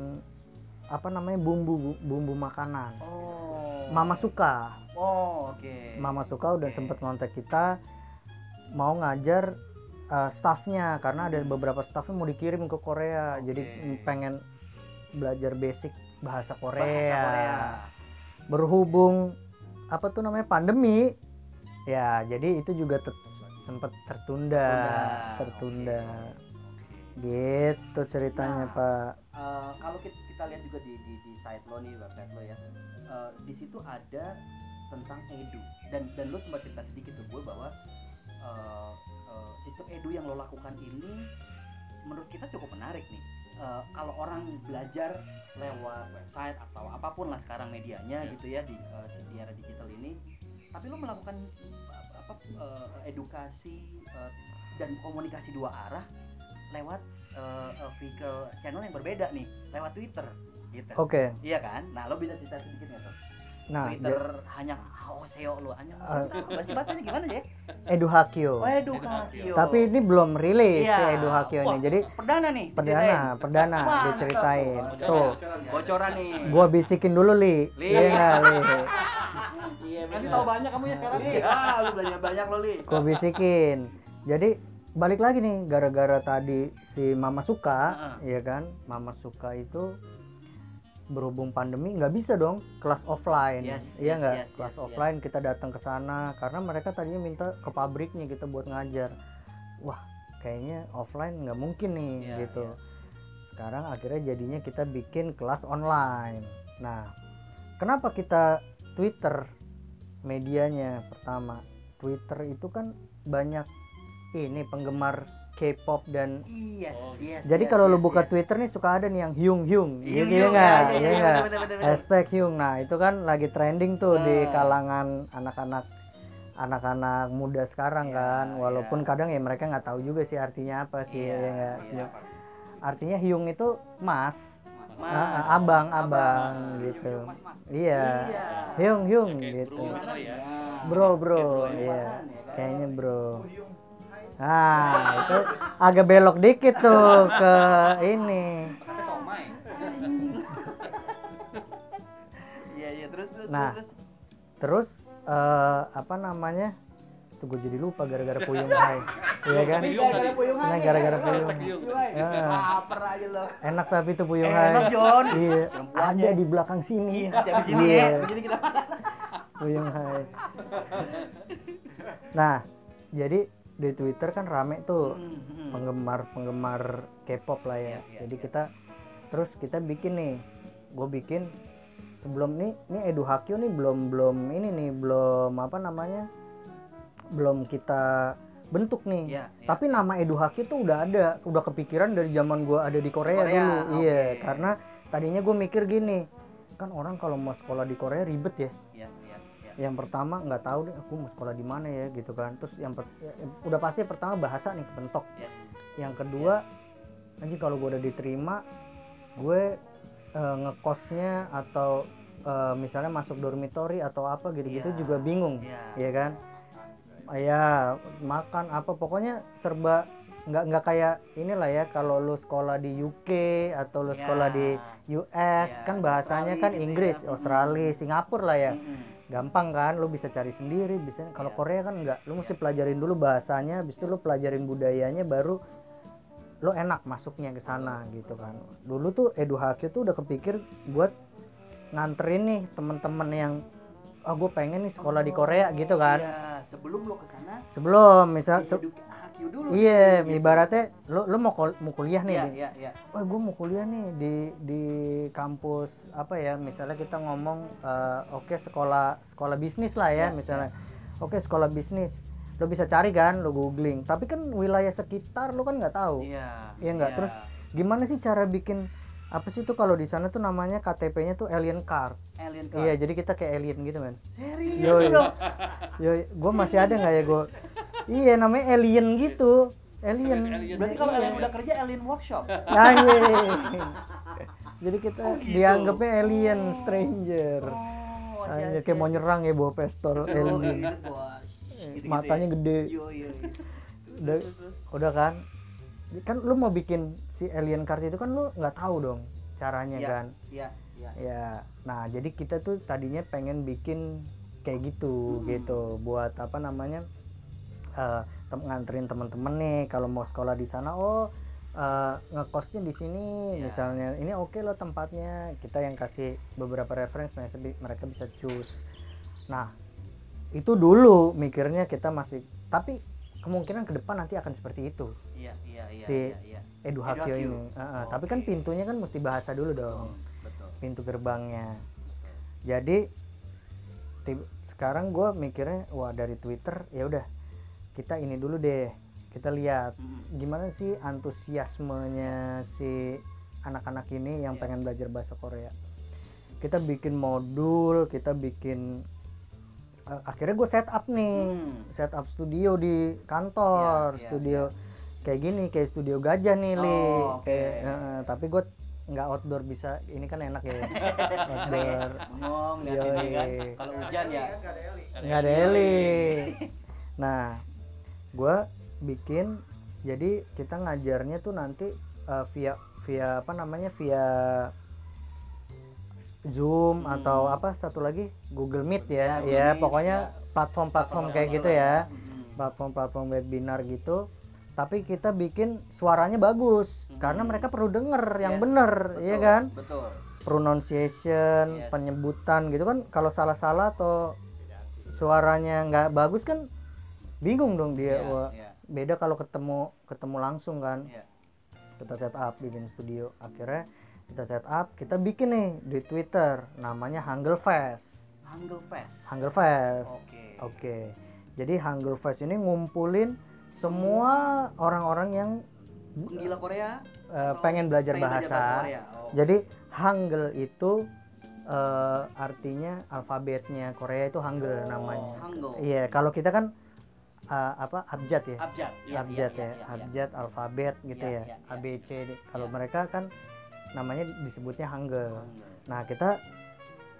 apa namanya bumbu bumbu makanan Oh. Mama Suka Oh, oke. Mama Suka udah Oke. sempet kontak kita mau ngajar uh, staffnya karena ada beberapa staffnya mau dikirim ke Korea Oke. jadi pengen belajar basic bahasa Korea. Bahasa Korea. berhubung apa tuh namanya pandemi ya jadi itu juga tet- sempet tertunda Tertunda, tertunda oke. gitu ceritanya Nah, Pak Eh, kalau kita, kita lihat juga di, di, di site lo nih website lo ya eh, di situ ada tentang edu dan dan lo sempat cerita sedikit ke gue bahwa eh, eh, sistem edu yang lo lakukan ini menurut kita cukup menarik nih. Eh, kalau orang belajar lewat website atau apa pun lah sekarang medianya Ya. gitu ya di, eh, di era digital ini tapi lo melakukan apa eh, edukasi eh, dan komunikasi dua arah lewat eh, vehicle channel yang berbeda nih lewat Twitter gitu. Oke. Iya kan? Nah lo bisa cerita sedikit nggak tuh nah Twitter hanya hoseo lo hanya Eh. bahasa bahasanya gimana ya Edu Hakio oh, edukasio tapi ini belum rilis Iya. si Edu Hakio ini. Wah, jadi perdana nih perdana perdana Mantap. diceritain. Bocoran, tuh. bocoran ya. bocoran nih. Gua bisikin dulu li. Li. iya nggak li? Iya Nanti tahu banyak kamu ya sekarang. Li, ah, lu belajar banyak lo li. Gua bisikin. Jadi balik lagi nih gara-gara tadi si Mama Suka Heeh. ya kan? Mama Suka itu berhubung pandemi nggak bisa dong kelas offline. Yes, iya yes, nggak? yes, kelas yes, yes. offline kita datang ke sana karena mereka tadinya minta ke pabriknya kita buat ngajar. Wah kayaknya offline nggak mungkin nih Iya, gitu. Iya. sekarang akhirnya jadinya kita bikin kelas online. Nah kenapa kita Twitter medianya pertama? Twitter itu kan banyak ini penggemar K-pop dan yes Oh, yes jadi yes, kalau lu yes, buka yes. Twitter nih suka ada nih yang hyung hyung Iya, gitu iya, ya nggak iya, Iya iya, nggak? hashtag hyung nah itu kan lagi trending tuh di Ah. kalangan anak-anak anak-anak muda sekarang Iya, kan walaupun iya. kadang ya mereka nggak tahu juga sih artinya apa sih Iya, ya nggak? iya. artinya hyung itu mas Mas. Ah, ah, abang abang Abang. gitu Mas, mas. iya Iya. hyung hyung Ya, gitu bro gitu ya. bro bro Kayak bro, iya ya kan? kayaknya bro nah itu agak belok dikit tuh ke ini iya iya terus terus Nah. terus terus eh, apa namanya tuh gue jadi lupa gara-gara puyung hai iya kan Puyung tadi. Nah, gara-gara puyung. Puyung. Ya. Lapar aja lo. enak tapi tuh puyung hai enak, Jon. iya ada di belakang sini Iya, nanti abis ini Iya. ya. Abis ini kita makan. puyung hai nah jadi di Twitter kan rame tuh Hmm, hmm. penggemar-penggemar K-pop lah ya. Iya, iya, Jadi iya. kita terus kita bikin nih, gue bikin sebelum nih, ini Edu Hakio nih belum belum ini nih belum apa namanya, belum kita bentuk nih. Iya, iya. Tapi nama Edu Hakio tuh udah ada, udah kepikiran dari zaman gue ada di Korea, Korea, dulu. oke. Iya, karena tadinya gue mikir gini, kan orang kalau mau sekolah di Korea ribet ya iya. Yang pertama nggak tahu deh aku mau sekolah di mana ya gitu kan terus yang per- ya, udah pasti pertama bahasa nih kepentok Yes. yang kedua anjing kalau gue udah diterima gue eh, ngekosnya atau eh, misalnya masuk dormitory atau apa gitu-gitu Iya. juga bingung Iya. ya kan ya makan apa pokoknya serba nggak nggak kayak inilah ya kalau lu sekolah di UK atau lu Iya. sekolah di US Iya, kan bahasanya Australia kan gitu ya. Inggris Mm. Australia Singapura lah ya Mm-mm. Gampang kan lu bisa cari sendiri bisa kalau Iya. Korea kan enggak lu mesti pelajarin dulu bahasanya habis itu lu pelajarin budayanya baru lu enak masuknya ke sana gitu kan. Dulu tuh Edu Hakio tuh udah kepikir buat nganterin nih temen-temen yang ah gue pengen nih sekolah di Korea gitu kan. Iya, sebelum lo ke sana sebelum misal se- Hakyu dulu. iya gitu. ibaratnya lu lu mau kol- mau kuliah nih Iya, di- iya, iya. Wah, gue mau kuliah nih di di kampus apa ya? Misalnya kita ngomong eh, oke sekolah sekolah bisnis lah ya, Ya, misalnya. Oke sekolah bisnis, lo bisa cari kan, lo googling. Tapi kan wilayah sekitar lo kan nggak tahu. Iya. Iya nggak? Terus Gimana sih cara bikin apa sih tuh kalau di sana tuh namanya KTP-nya tuh alien card. Alien card. Iya, jadi kita kayak alien gitu kan. Serius Yo, lo? Yo, gue masih ada nggak ya gue? Iya, namanya alien gitu. Alien. Alien. Berarti kalau Iya. alien udah kerja alien workshop. Anjing. Jadi kita Oh, gitu. dianggapnya alien stranger. Oh, Anjir, kayak mau nyerang ya bawa pistol alien. Gitu-gitu Matanya ya. gede. Yo, yo, yo. Udah, Terus, terus. udah kan? Kan lu mau bikin si alien card itu kan lu nggak tahu dong caranya Iya, kan. Iya, iya. Ya. Nah, jadi kita tuh tadinya pengen bikin kayak gitu Hmm. gitu buat apa namanya? Tem- nganterin temen-temen nih kalau mau sekolah di sana oh eh, ngekosnya di sini Ya. misalnya ini oke loh tempatnya kita yang kasih beberapa reference mereka, bi- mereka bisa choose nah itu dulu mikirnya kita masih tapi kemungkinan ke depan nanti akan seperti itu Iya, iya, iya, Si- iya, iya. Edu Hakyo ini Uh, uh, tapi kan Oke. pintunya kan mesti bahasa dulu dong Betul. pintu gerbangnya jadi sekarang gue mikirnya wah dari Twitter ya udah kita ini dulu deh kita lihat gimana sih antusiasmenya si anak-anak ini yang Iya. pengen belajar bahasa Korea kita bikin modul kita bikin eh, akhirnya gue set up nih Hmm. set up studio di kantor Iya, iya, studio kayak gini kayak studio gajah nih li Oh, oke. Kayak, eh, tapi gue nggak outdoor bisa ini kan enak ya outdoor ini kan. Kalau hujan ya. Nggak ada Eli. nggak ada Eli nah gue bikin jadi kita ngajarnya tuh nanti eh, via via apa namanya via Zoom Hmm. atau apa satu lagi Google Meet ya Ya, ya, Meet, pokoknya ya. platform-platform kayak gitu ya platform-platform webinar gitu tapi kita bikin suaranya bagus Hmm. karena mereka perlu denger yang Yes, bener betul, iya kan Betul. pronunciation Yes. penyebutan gitu kan kalau salah-salah atau suaranya nggak bagus kan bingung dong dia Yes, Wah, iya, beda kalau ketemu ketemu langsung kan iya. kita set up bikin studio akhirnya kita set up kita bikin nih di Twitter namanya Hangul Fest Hangul Fest. Hangul Fest Oke. oke jadi Hangul Fest ini ngumpulin semua orang-orang yang Penggila Korea atau pengen belajar pengen bahasa, Korea? Oh. jadi Hangul itu eh, artinya alfabetnya Korea itu Hangul Oh, namanya iya kalau kita kan eh, apa abjad ya Abjad. Iya, abjad iya, ya, iya, iya. abjad alfabet gitu ya, iya, iya. A B C D. Kalau Iya. mereka kan namanya disebutnya Hangul. Hangul. Nah, kita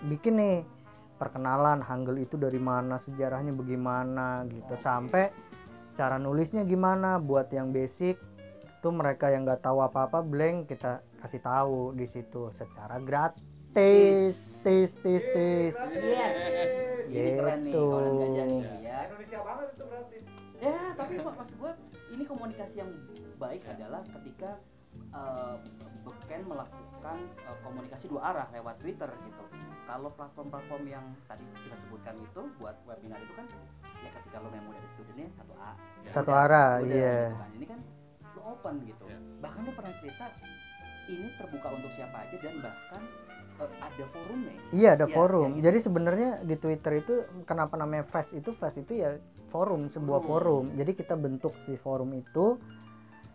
bikin nih perkenalan Hangul itu dari mana, sejarahnya bagaimana gitu Oke. sampai cara nulisnya gimana buat yang basic tuh mereka yang nggak tahu apa-apa blank kita kasih tahu di situ secara gratis. Tis tis tis. Yes. Ini keren nih Gitu. kawan gajah nih ya. Indonesia banget itu berarti. Ya, tapi mak- maksud gue ini komunikasi yang baik adalah ketika eh, Beken melakukan eh, komunikasi dua arah lewat Twitter gitu. Kalau platform-platform yang tadi kita sebutkan itu buat webinar itu kan ya ketika lo memo dari studentnya satu A. ya Satu udah, arah, iya. gitu kan. Ini kan lo open gitu. Iya. Bahkan lo pernah cerita ini terbuka untuk siapa aja dan bahkan ada forumnya. Iya ada Iya, forum. iya, gitu. Jadi sebenarnya di Twitter itu kenapa namanya Fest itu Fest itu ya forum sebuah Forum. forum. Jadi kita bentuk si forum itu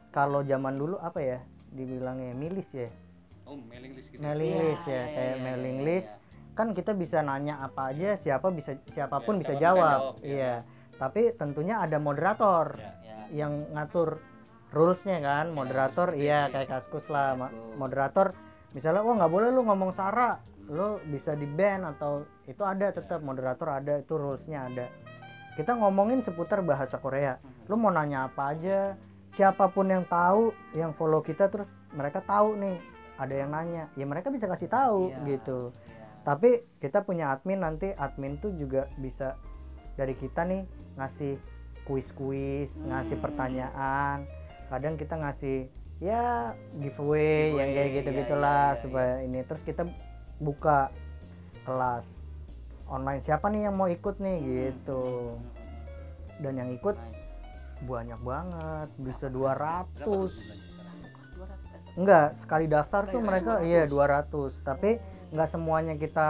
kalau zaman dulu apa ya dibilangnya milis ya Oh, mailing list gitu. mailing Iya, list ya iya, kayak iya, mailing iya, list iya. kan kita bisa nanya apa aja siapa bisa siapa pun Iya, bisa jawab, iya. iya tapi tentunya ada moderator Ya. Ya. yang ngatur rulesnya kan Iya, moderator seperti iya kayak kaskus lah Kaskus. moderator misalnya wah nggak boleh lu ngomong sara lu bisa di ban atau itu ada tetap moderator ada itu rulesnya ada. Kita ngomongin seputar bahasa Korea. Lu mau nanya apa aja siapa pun yang tahu yang follow kita terus mereka tahu nih ada yang nanya. Ya mereka bisa kasih tahu Iya, gitu. iya. tapi kita punya admin nanti admin tuh juga bisa dari kita nih ngasih kuis-kuis ngasih Hmm. pertanyaan. Kadang kita ngasih ya giveaway, yang Giveaway, kayak gitu iya, gitulah iya, iya, supaya ini terus kita buka kelas online siapa nih yang mau ikut nih Hmm. gitu dan yang ikut Nice. banyak banget bisa Berapa tuh 200 jumlahnya sekarang? Kos 200. enggak sekali daftar Sekali tuh mereka 200. iya 200 tapi nggak semuanya kita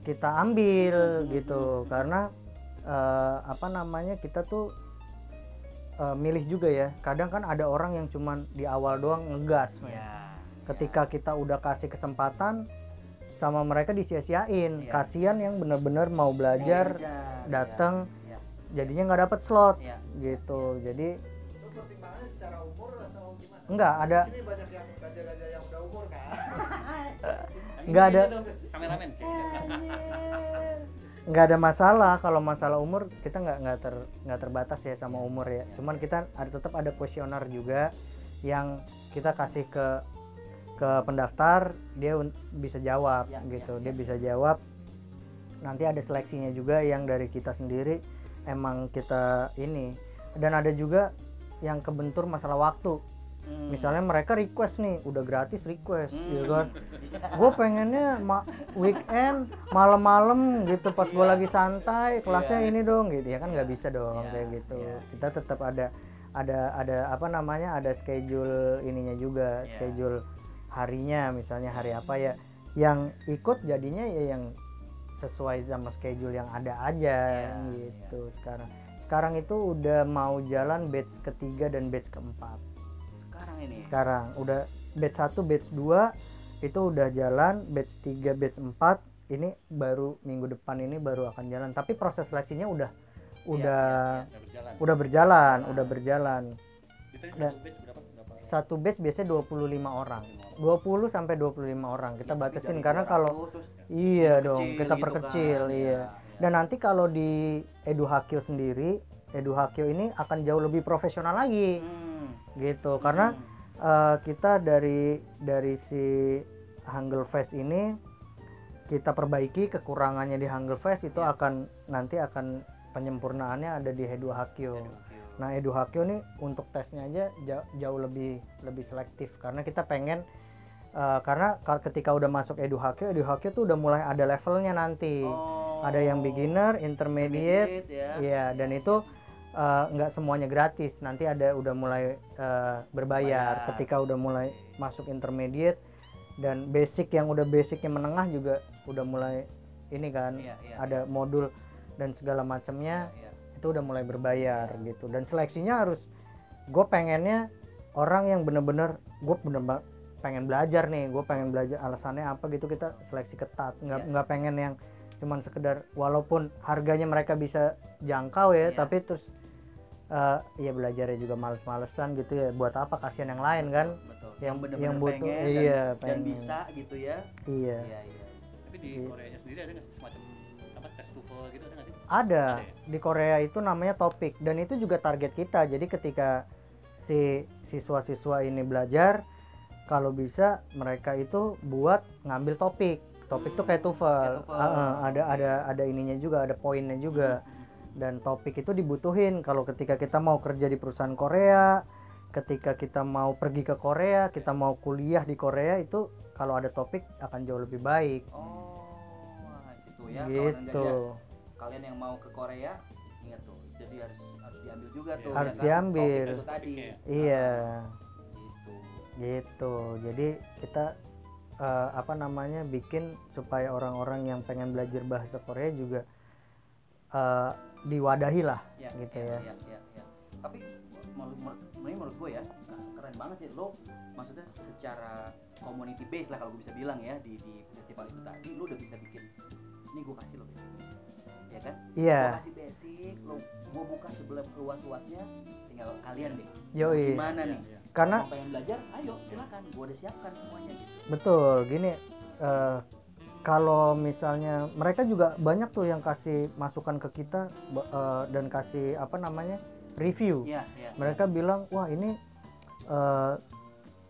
kita ambil Hmm, gitu karena eh, apa namanya kita tuh eh, milih juga ya kadang kan ada orang yang cuman di awal doang ngegas men. Ya. ketika kita udah kasih kesempatan sama mereka disia-siain Iya. kasihan yang bener-bener mau belajar Belajar, datang ya. jadinya nggak dapet slot Iya. gitu jadi Lu pertimbangannya secara umur atau gimana? nggak ada Ini banyak yang gajah-gajah yang udah umur kan. Nggak ada. kameramen nggak ada masalah. Kalau masalah umur kita nggak nggak ter nggak terbatas ya sama umur ya. Cuman kita ada tetap ada kuesioner juga yang kita kasih ke ke pendaftar dia bisa jawab Ya, gitu. ya, dia ya. bisa jawab. Nanti ada seleksinya juga yang dari kita sendiri emang kita ini. Dan ada juga yang kebentur masalah waktu Hmm. misalnya mereka request nih udah gratis request Hmm. ya kan gue pengennya ma- weekend malam-malam gitu pas gue Iya. lagi santai kelasnya Iya. ini dong gitu ya kan nggak Iya. bisa dong Iya, kayak gitu iya. kita tetap ada ada ada apa namanya ada schedule ininya juga Iya. schedule harinya misalnya hari apa ya yang ikut jadinya ya yang sesuai sama schedule yang ada aja Iya, gitu sekarang sekarang itu udah mau jalan batch ketiga dan batch keempat ini. Sekarang. Udah batch 1 batch 2 itu udah jalan. Batch 3 batch 4 ini baru minggu depan ini baru akan jalan. Tapi proses seleksinya udah udah udah berjalan. udah berjalan udah berjalan. Tadi Dan- satu batch biasanya 25 orang. 20 sampai 25 orang kita Ya, tapi batasin karena 200 kalau iya kecil dong kita gitu perkecil kan. iya. Iya, dan nanti kalau di Edu Hakio sendiri Edu Hakio ini akan jauh lebih profesional lagi. Hmm. gitu karena Hmm. Eh, kita dari dari si Hangul Fest ini kita perbaiki kekurangannya di Hangul Fest itu Ya. akan nanti akan penyempurnaannya ada di Edu Hakio. Aduh, Kyo. Nah Edu Hakio nih untuk tesnya aja jauh, jauh lebih lebih selektif karena kita pengen eh, karena ka- ketika udah masuk Edu Hakio, Edu Hakio tuh udah mulai ada levelnya nanti. Oh. Ada yang beginner, intermediate, ya. Iya, dan itu eh, nggak semuanya gratis. Nanti ada udah mulai eh, berbayar. Bayar. Ketika udah mulai masuk intermediate dan basic yang udah basicnya menengah juga udah mulai ini kan Iya, iya, ada modul dan segala macamnya iya, iya. itu udah mulai berbayar gitu. Dan seleksinya harus gue pengennya orang yang bener-bener gue bener pengen belajar nih gue pengen belajar alasannya apa gitu kita seleksi ketat nggak Iya. nggak pengen yang cuman sekedar walaupun harganya mereka bisa jangkau ya Iya. tapi terus eh ya belajarnya juga males-malesan gitu ya buat apa kasihan yang lain kan Betul. yang bener-bener yang butuh pengen dan- iya dan, pengen bisa gitu ya. iya Iya, iya. tapi di Iya. Korea sendiri ada nggak semacam apa tes TOEFL gitu ada nggak sih ada Ada ya? di Korea itu namanya topik dan itu juga target kita jadi ketika si siswa-siswa ini belajar kalau bisa mereka itu buat ngambil topik topik tuh kayak Hmm, TOEFL kayak TOEFL. Ah, ah, ada ada ada ininya juga ada poinnya juga Hmm, dan topik itu dibutuhin kalau ketika kita mau kerja di perusahaan Korea ketika kita mau pergi ke Korea kita mau kuliah di Korea itu kalau ada topik akan jauh lebih baik Oh, wah, situ ya. kawan gitu. Kalian yang mau ke Korea, ingat tuh. Jadi harus harus diambil juga tuh. Harus ya kan? diambil. Topik itu tadi. Topiknya. iya Gitu. gitu jadi kita eh, apa namanya bikin supaya orang-orang yang pengen belajar bahasa Korea juga eh, diwadahi lah Ya, gitu ya, ya. ya, ya, ya. Tapi menurut menurut, gue ya keren banget sih. Lo maksudnya secara community base lah kalau gue bisa bilang ya di di festival itu tadi lo udah bisa bikin ini gue kasih lo basic. Ya kan? Iya. Gue kasih basic lo gue buka sebelah luas luasnya tinggal kalian deh. Yoi. Gimana Iya, nih? Iya. karena mau pengen belajar ayo silakan gue udah siapkan semuanya gitu. Betul gini eh, kalau misalnya mereka juga banyak tuh yang kasih masukan ke kita eh, dan kasih apa namanya review iya iya mereka bilang wah ini eh,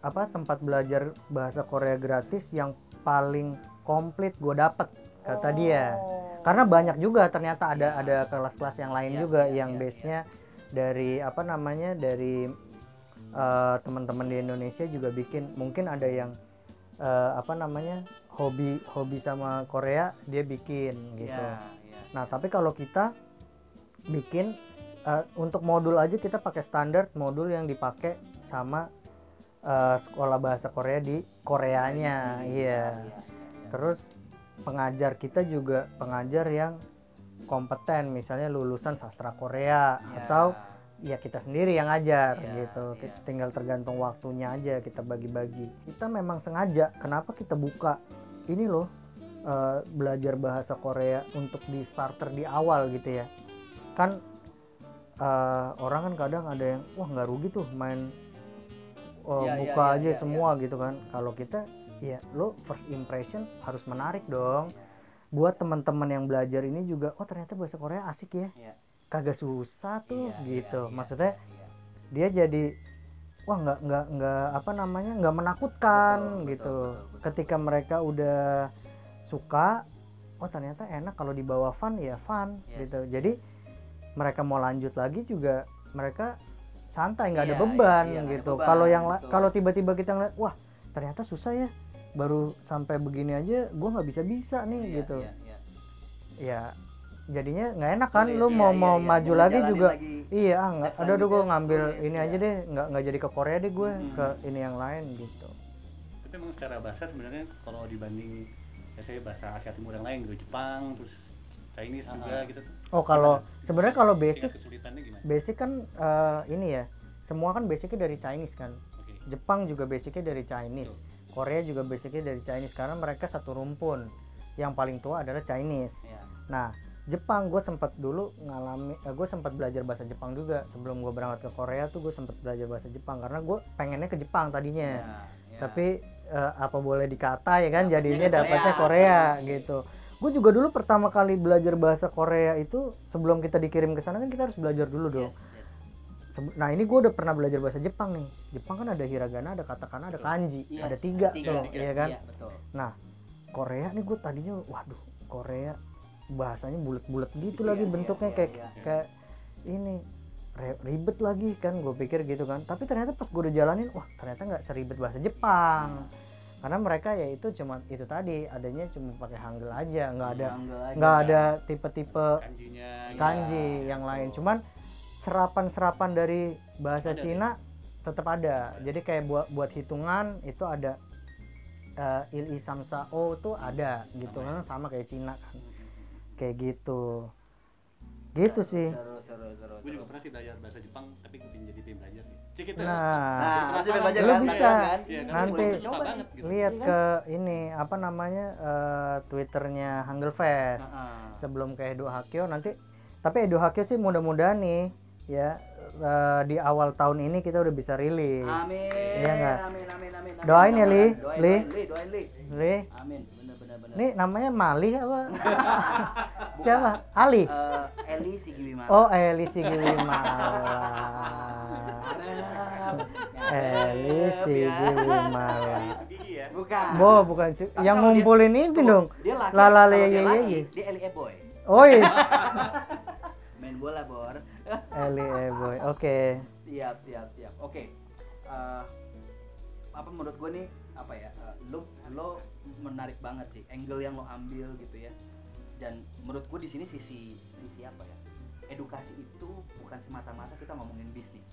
apa tempat belajar bahasa Korea gratis yang paling komplit gue dapet kata dia Oh. karena banyak juga ternyata ada Iya. ada kelas-kelas yang lain Iya, juga iya, yang iya, base-nya dari apa namanya dari eh, teman-teman di Indonesia juga bikin mungkin ada yang eh, apa namanya hobi hobi sama Korea dia bikin gitu Iya, iya. nah tapi kalau kita bikin eh, untuk modul aja kita pakai standar modul yang dipakai sama eh, sekolah bahasa Korea di Koreanya iya iya, iya. terus pengajar kita juga pengajar yang kompeten misalnya lulusan sastra Korea Iya. atau ya kita sendiri yang ngajar Iya, gitu. iya. Kita tinggal tergantung waktunya aja kita bagi-bagi. Kita memang sengaja. Kenapa kita buka? Ini loh eh, belajar bahasa Korea untuk di starter di awal gitu ya. Kan eh, orang kan kadang ada yang wah nggak rugi tuh main oh, Iya, iya, buka iya, aja iya, semua gitu kan. Kalau kita ya lo first impression harus menarik dong. Buat teman-teman yang belajar ini juga oh ternyata bahasa Korea asik ya. Iya. Kagak susah tuh Iya, gitu iya, iya, maksudnya iya. dia jadi wah nggak nggak nggak apa namanya nggak menakutkan Betul, betul, gitu betul, betul. ketika mereka udah suka oh ternyata enak kalau dibawa fun ya fun Yes. gitu jadi mereka mau lanjut lagi juga mereka santai nggak ada Iya, beban iya, iya, ada gitu kalau yang la- betul. kalau tiba-tiba kita ngeliat wah ternyata susah ya baru sampai begini aja gua nggak bisa bisa nih Iya, gitu iya, iya. ya jadinya nggak enak kan Sulit, lu iya, mau iya, mau iya. maju Mau lagi juga lagi. iya ah nggak ada udah gue ngambil sulit, ini iya. aja deh nggak nggak jadi ke Korea deh gue ke ini yang lain gitu Tapi emang secara bahasa sebenarnya kalau dibanding ya saya bahasa Asia Timur yang lain gitu Jepang terus Chinese juga Ah. gitu. oh kalau sebenarnya kalau basic kesulitannya gimana? basic kan eh, ini ya semua kan basicnya dari Chinese kan. Jepang juga basicnya dari Chinese Korea juga basicnya dari Chinese karena mereka satu rumpun yang paling tua adalah Chinese Iya. nah Jepang gue sempat dulu ngalami gue sempat belajar bahasa Jepang juga sebelum gue berangkat ke Korea tuh gue sempat belajar bahasa Jepang karena gue pengennya ke Jepang tadinya Iya, iya. tapi eh, apa boleh dikata ya kan Dapatnya jadinya dapatnya Korea. Korea gitu gue juga dulu pertama kali belajar bahasa Korea itu sebelum kita dikirim ke sana kan kita harus belajar dulu dong Yes, nah ini gue udah pernah belajar bahasa Jepang nih Jepang kan ada hiragana ada katakana ada kanji Yes, ada tiga, tiga, tuh tiga. iya kan Iya, betul. nah Korea nih gue tadinya waduh Korea bahasanya bulat-bulat gitu Iya, lagi iya, bentuknya iya, kayak iya. kayak ini ribet lagi kan gue pikir gitu kan. Tapi ternyata pas gue udah jalanin wah ternyata nggak seribet bahasa Jepang. Karena mereka ya itu cuma itu tadi adanya cuma pakai hangul aja nggak ada nggak ada tipe-tipe Kanjinya Iya. kanji yang lain. Cuman serapan-serapan dari bahasa Ada Cina tetap ada. Jadi kayak buat buat hitungan itu ada eh, il i samsa o tuh ada gitu kan sama kayak Cina kan kayak gitu gitu sih Seru, seru, seru. Gue juga seru. pernah sih belajar bahasa Jepang tapi gue pengen jadi tim belajar sih. Cik itu. nah Nah, Jadi masih belajar Lu kan? bisa. Kan? Iya, Iya, kan? Nanti- coba banget gitu. lihat Iya ke ini apa namanya eh, twitternya Hangul Fest Heeh. sebelum ke Edo Hakyo nanti tapi Edo Hakyo sih mudah-mudahan nih ya eh, di awal tahun ini kita udah bisa rilis Amin. Iya nggak? Amin, amin, amin. amin. Doain ya, Li. Doain, Li. doain, Li, doain, Li. Li, Amin. Ini namanya Mali apa siapa Ali Eh, Eli Sigiwima. oh Eli Sigiwimala Eli Sigiwimala Sugigi ya. Bukan. Bo bukan yang kalau dia- ngumpulin itu dong Dia laki. Lala dia laki, Yeye. Dia Eli Eboy. oh yes Main bola, Bor. Eli Eboy oke siap, siap, siap. Oke. Eh, apa menurut gue nih apa ya? eh, lo lo menarik banget sih angle yang lo ambil gitu ya. Dan menurut gue di sini sisi sisi apa ya? Edukasi itu bukan semata-mata kita ngomongin bisnis.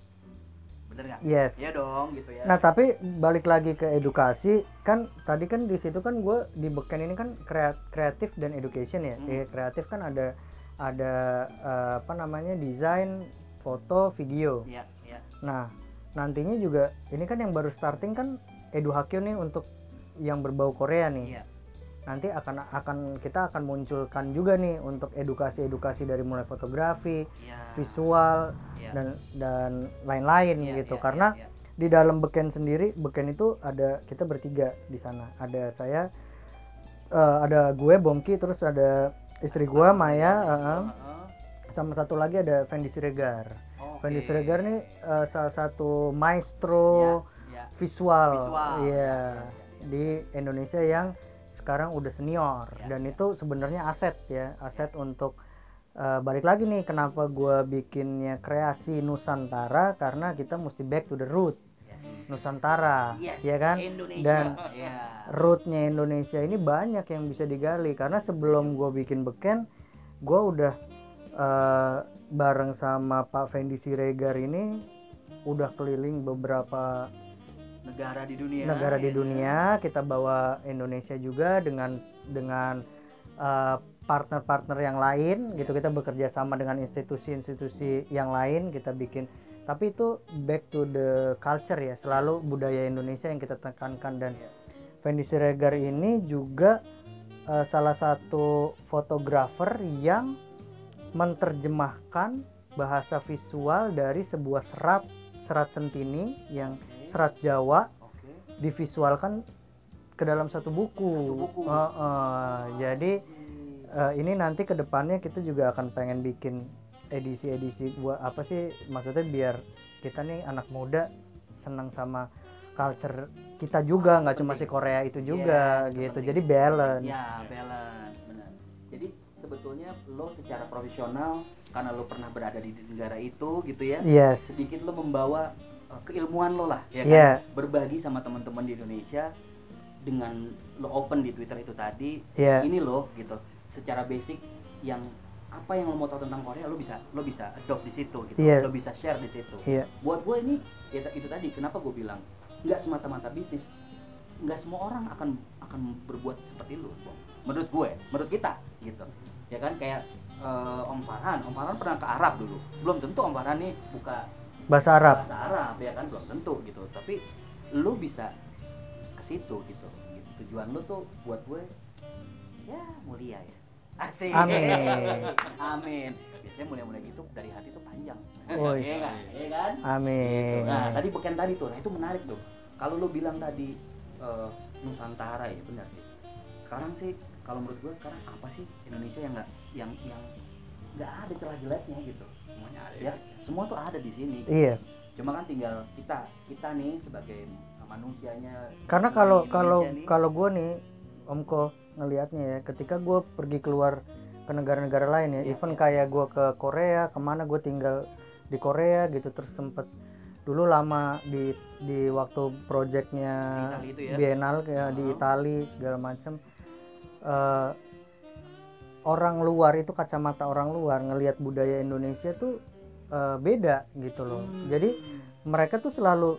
Bener nggak? yes Iya dong gitu ya. Nah tapi balik lagi ke edukasi kan tadi kan di situ kan gue di beken ini kan krea- kreatif dan education ya. Hmm. Eh, kreatif kan ada ada eh, apa namanya desain, foto, video. Iya, iya. Nah nantinya juga ini kan yang baru starting kan Edu Hakyo nih untuk yang berbau Korea nih. Iya. Nanti akan akan kita akan munculkan juga nih untuk edukasi-edukasi dari mulai fotografi, Iya. visual Iya. dan dan lain-lain Iya, gitu. iya, Karena iya, iya. di dalam beken sendiri beken itu ada kita bertiga di sana ada saya eh, ada gue Bongki terus ada istri gue Maya eh. Heeh. sama satu lagi ada Fendi Siregar Oke. Fendi Siregar nih eh, salah satu maestro Ya, visual, Visual, iya ya, ya, ya. di Indonesia yang sekarang udah senior Ya, dan ya. itu sebenarnya aset ya aset untuk eh, balik lagi nih kenapa gue bikinnya kreasi Nusantara karena kita mesti back to the root Yes. Nusantara Yes, ya kan Indonesia. dan Iya. rootnya Indonesia ini banyak yang bisa digali karena sebelum gue bikin beken gue udah eh, bareng sama Pak Fendi Siregar ini udah keliling beberapa negara di dunia. negara di ya. dunia kita bawa Indonesia juga dengan dengan eh, partner-partner yang lain gitu kita bekerja sama dengan institusi-institusi yang lain kita bikin tapi itu back to the culture ya selalu budaya Indonesia yang kita tekankan dan Fendi Siregar ini juga eh, salah satu fotografer yang menerjemahkan bahasa visual dari sebuah serat serat centini yang serat Jawa Oke. divisualkan ke dalam satu buku. Satu buku. Heeh, jadi eh, ini nanti ke depannya kita juga akan pengen bikin edisi-edisi buat apa sih maksudnya biar kita nih anak muda senang sama culture kita juga nggak cuma si Korea itu juga Yes, itu gitu penting. jadi balance Ya, balance, benar. Jadi sebetulnya lo secara profesional karena lo pernah berada di negara itu gitu ya. yes Sedikit lo membawa uh, keilmuan lo lah, ya kan? Iya. Berbagi sama teman-teman di Indonesia dengan lo open di Twitter itu tadi. Iya. Ini lo gitu. Secara basic yang apa yang lo mau tahu tentang Korea lo bisa lo bisa adopt di situ gitu. Iya. Lo bisa share di situ. iya buat gue ini ya, itu tadi kenapa gue bilang nggak semata-mata bisnis nggak semua orang akan akan berbuat seperti Bang. menurut gue menurut kita gitu ya kan kayak eh, Om Farhan Om Farhan pernah ke Arab dulu belum tentu Om Farhan nih buka bahasa Arab bahasa Arab ya kan belum tentu gitu tapi lu bisa ke situ gitu, gitu. tujuan lu tuh buat gue ya mulia ya Asik. Amin. Amin. Biasanya mulia-mulia gitu dari hati tuh panjang. Iya kan? Iya kan? amin Nah, tadi beken tadi tuh, nah itu menarik tuh. Kalau lu bilang tadi eh, Nusantara ya benar sih. Sekarang sih kalau menurut gue sekarang apa sih Indonesia yang nggak yang yang nggak ada celah jeleknya gitu. Semuanya ada Ya, semua tuh ada di sini. iya Cuma kan tinggal kita kita nih sebagai manusianya. karena di kalau kalau nih, kalau gue nih Om Ko ngelihatnya ya ketika gue pergi keluar ke negara-negara lain ya Iya, even iya. kayak gue ke Korea ke mana gue tinggal di Korea gitu terus sempet dulu lama di di waktu proyeknya Di ya? Biennale kayak di Uh-huh. Itali segala macem Eh, orang luar itu kacamata orang luar ngelihat budaya Indonesia tuh eh, beda gitu loh Hmm. jadi mereka tuh selalu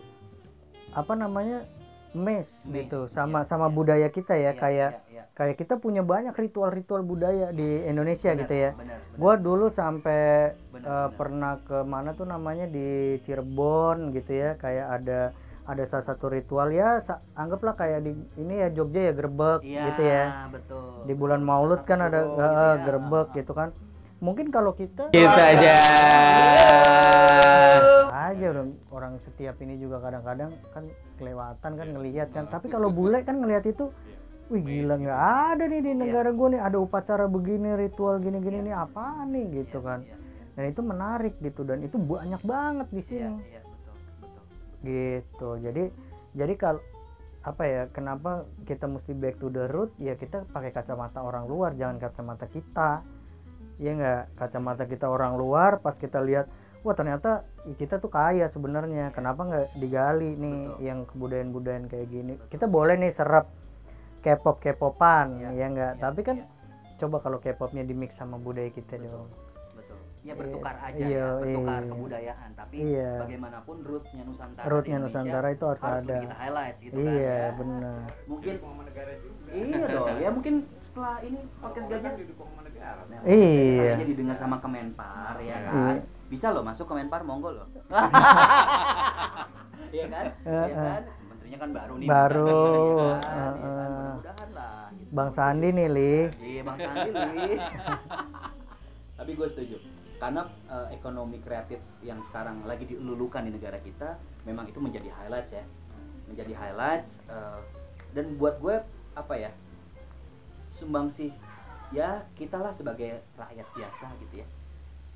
apa namanya mes gitu sama iya, sama iya. budaya kita ya Iya, kayak iya, iya. kayak kita punya banyak ritual-ritual budaya di Indonesia Benar, gitu ya benar, benar. gua dulu sampai Benar, eh, benar. pernah ke mana tuh namanya di Cirebon gitu ya kayak ada ada salah satu ritual ya anggaplah kayak di ini ya Jogja ya grebek Iya, gitu ya. betul. di bulan Maulud kan ada gitu ya. grebek gitu kan. Mungkin kalau kita Gitu aja. aja orang orang setiap ini juga kadang-kadang kan kelewatan kan ngelihat kan. Tapi kalau bule kan ngelihat itu wih gila nggak ada nih di negara gue nih ada upacara begini ritual gini-gini nih apa nih? Gitu kan. Iya, iya, dan itu menarik gitu dan itu banyak banget di iya, sini. iya. Gitu. Jadi jadi kalau apa ya kenapa kita mesti back to the root? Ya kita pakai kacamata orang luar jangan kacamata kita. Ya nggak? Kacamata kita orang luar pas kita lihat wah ternyata kita tuh kaya sebenarnya. Kenapa nggak digali nih Betul. yang kebudayaan-budayaan kayak gini? Kita boleh nih serap K-pop K-popan Iya, ya nggak? Iya, tapi kan iya. coba kalau K-popnya di mix sama budaya kita dong. betul ya bertukar aja Iya, ya bertukar iya. kebudayaan tapi Iya. bagaimanapun rootnya Nusantara Rootnya Nusantara itu harus ada. kita highlight gitu kan iya ya. benar mungkin negara juga. iya dong ya mungkin setelah ini podcast gajah kan didukung sama negara. Nah, Iya. kayaknya didengar sama Kemenpar ya Iya. kan bisa loh masuk Kemenpar monggo loh iya kan iya kan menterinya kan baru nih Baru, mudah-mudahan, eh, ya kan? eh. mudah-mudahan lah gitu. Bang Sandi nih li Iya Bang Sandi Li. Tapi gue setuju karena eh, ekonomi kreatif yang sekarang lagi dilulukan di negara kita memang itu menjadi highlights ya. Menjadi highlights eh, dan buat gue apa ya sumbang sih ya kita lah sebagai rakyat biasa gitu ya.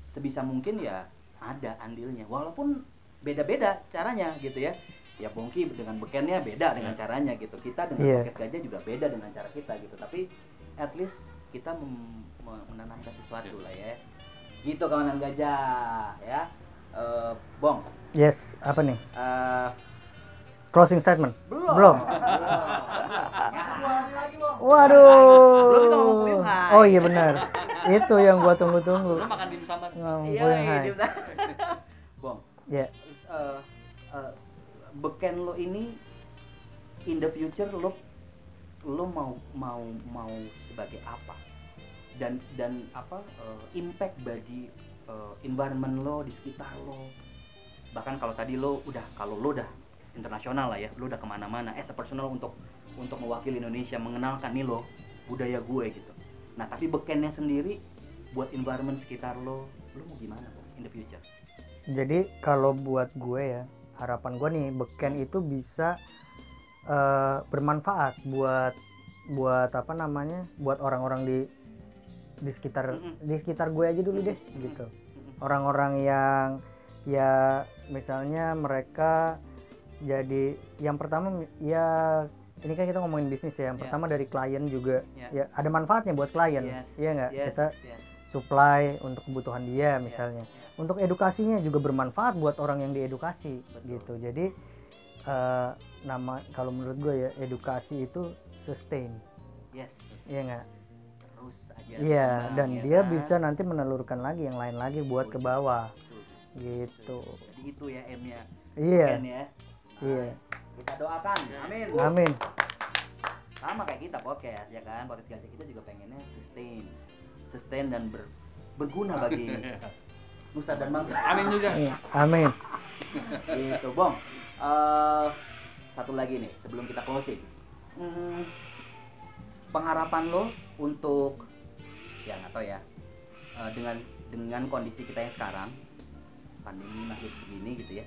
Sebisa mungkin ya ada andilnya walaupun beda-beda caranya gitu ya. Ya Bongki dengan bekennya beda dengan caranya gitu. Kita dengan Iya. podcast gajah juga beda dengan cara kita gitu. Tapi at least kita menanamkan sesuatu lah ya gitu kawanan gajah ya. Eh, Bong. Yes apa nih? Eh, closing statement? Belum. Belum. waduh. Belum kita ngomong Puyung Hai. oh iya benar. Itu yang gua tunggu-tunggu. Lu makan dimsum Iya, iya, Bong. Ya. Eh, eh, beken lo ini in the future lo lo mau mau mau sebagai apa dan dan apa eh, impact bagi eh, environment lo di sekitar lo. Bahkan kalau tadi lo udah kalau lo udah internasional lah ya lo udah ke mana-mana a personal untuk untuk mewakili Indonesia mengenalkan nih lo budaya gue gitu. Nah tapi bekennya sendiri buat environment sekitar lo lo mau gimana Bang, in the future? Jadi kalau buat gue ya harapan gue nih beken itu bisa eh, bermanfaat buat buat apa namanya buat orang-orang di di sekitar Mm-mm. di sekitar gue aja dulu deh gitu orang-orang yang ya misalnya mereka jadi yang pertama ya ini kan kita ngomongin bisnis ya yang Ya. pertama dari klien juga Ya. ya ada manfaatnya buat klien Yes. iya nggak Yes, kita yes. supply untuk kebutuhan dia misalnya ya. untuk edukasinya juga bermanfaat buat orang yang diedukasi Betul. gitu jadi eh, nama kalau menurut gue ya edukasi itu sustain yes iya nggak terus aja iya dan ya dia kan? bisa nanti menelurkan lagi yang lain lagi buat ke bawah. Betul. gitu. Jadi itu ya M nya iya. Ken ya. Iya. Kita doakan. Amin. Amin. Sama kayak kita podcast ya kan? Podcast gajah kita juga pengennya sustain. Sustain dan ber- berguna bagi nusa dan bangsa. Amin juga. Iya, amin. Gitu bong. Eh, satu lagi nih sebelum kita closing. Hmm, pengharapan lo untuk ya nggak tahu ya eh, dengan dengan kondisi kita yang sekarang pandemi masih begini gitu ya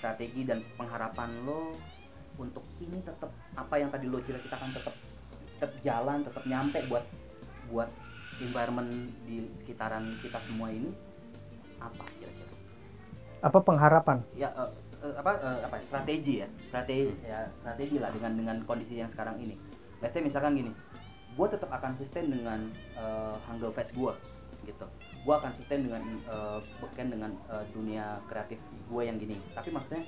strategi dan pengharapan lo untuk ini tetap apa yang tadi lo ceritakan tetap tetap jalan tetap nyampe buat buat environment di sekitaran kita semua ini apa kira-kira? Apa pengharapan? Ya eh, apa eh, apa ya, strategi ya strategi ya strategi lah dengan dengan kondisi yang sekarang ini let's say misalkan gini gue tetap akan sustain dengan uh, Hangul Fest gue gitu gue akan sustain dengan eh, beken dengan eh, dunia kreatif gue yang gini tapi maksudnya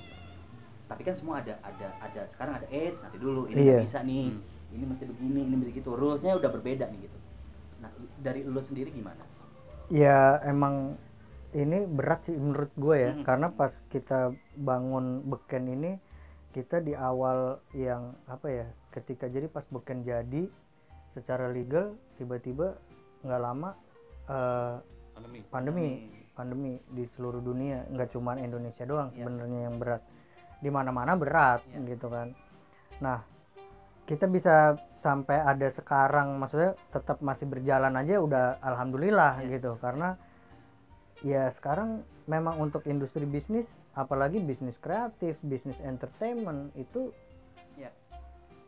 tapi kan semua ada ada ada sekarang ada edge nanti dulu ini Iya. bisa nih Hmm. ini mesti begini ini mesti gitu rulesnya udah berbeda nih gitu nah dari lo sendiri gimana ya emang ini berat sih menurut gue ya Mm. karena pas kita bangun beken ini kita di awal yang apa ya ketika jadi pas beken jadi secara legal tiba-tiba nggak lama eh, Pandemi. pandemi pandemi di seluruh dunia nggak cuma Indonesia doang Iya. sebenarnya yang berat di mana-mana berat Iya. gitu kan nah kita bisa sampai ada sekarang maksudnya tetap masih berjalan aja udah alhamdulillah Yes. gitu karena ya sekarang memang untuk industri bisnis apalagi bisnis kreatif bisnis entertainment itu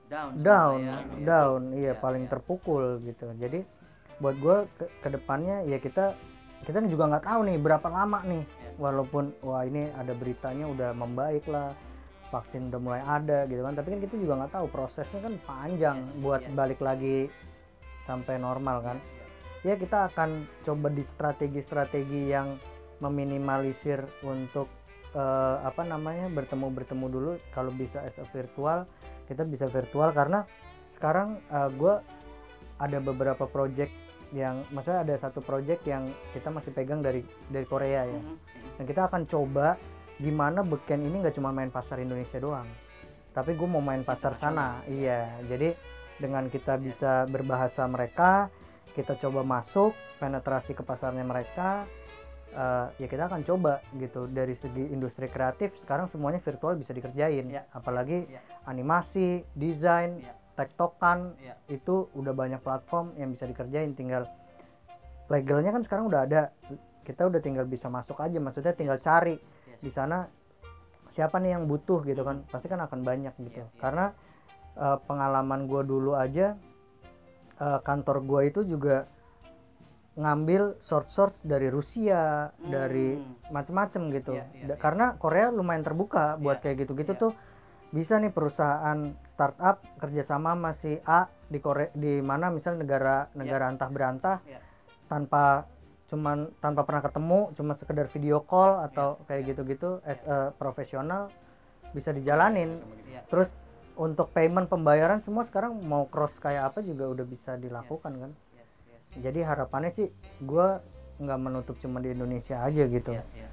down down semua ya. down iya Iya, paling iya. terpukul gitu jadi buat gue ke ke depannya ya kita kita juga nggak tahu nih berapa lama nih Iya. walaupun wah ini ada beritanya udah membaik lah vaksin udah mulai ada gitu kan tapi kan kita juga nggak tahu prosesnya kan panjang Yes, buat yes. balik lagi sampai normal kan ya kita akan coba di strategi-strategi yang meminimalisir untuk eh, apa namanya bertemu bertemu dulu. Kalau bisa as a virtual kita bisa virtual karena sekarang gue ada beberapa project yang maksudnya ada satu project yang kita masih pegang dari dari Korea ya. Mhm. dan kita akan coba gimana beken ini nggak cuma main pasar Indonesia doang tapi gue mau main pasar sana. Iya jadi dengan kita bisa berbahasa mereka kita coba masuk penetrasi ke pasarnya mereka eh, ya kita akan coba gitu dari segi industri kreatif sekarang semuanya virtual bisa dikerjain Iya. apalagi Iya. animasi desain Iya. tektokan Iya. itu udah banyak platform yang bisa dikerjain tinggal legalnya kan sekarang udah ada kita udah tinggal bisa masuk aja maksudnya tinggal cari Yes. di sana siapa nih yang butuh gitu kan pasti kan akan banyak gitu Iya, iya. karena eh, pengalaman gue dulu aja eh, kantor gue itu juga ngambil source source dari Rusia dari Hmm. macem-macem gitu Iya, iya, Da- iya. karena Korea lumayan terbuka buat Iya, kayak gitu-gitu iya. tuh bisa nih perusahaan startup kerjasama masih A di Korea di mana misal negara negara antah berantah Iya. tanpa cuman tanpa pernah ketemu cuma sekedar video call atau Iya, kayak iya. gitu-gitu as a profesional bisa dijalanin Iya. terus untuk payment pembayaran semua sekarang mau cross kayak apa juga udah bisa dilakukan kan? Yes, yes. jadi harapannya sih gue nggak menutup cuma di Indonesia aja gitu. Iya, iya.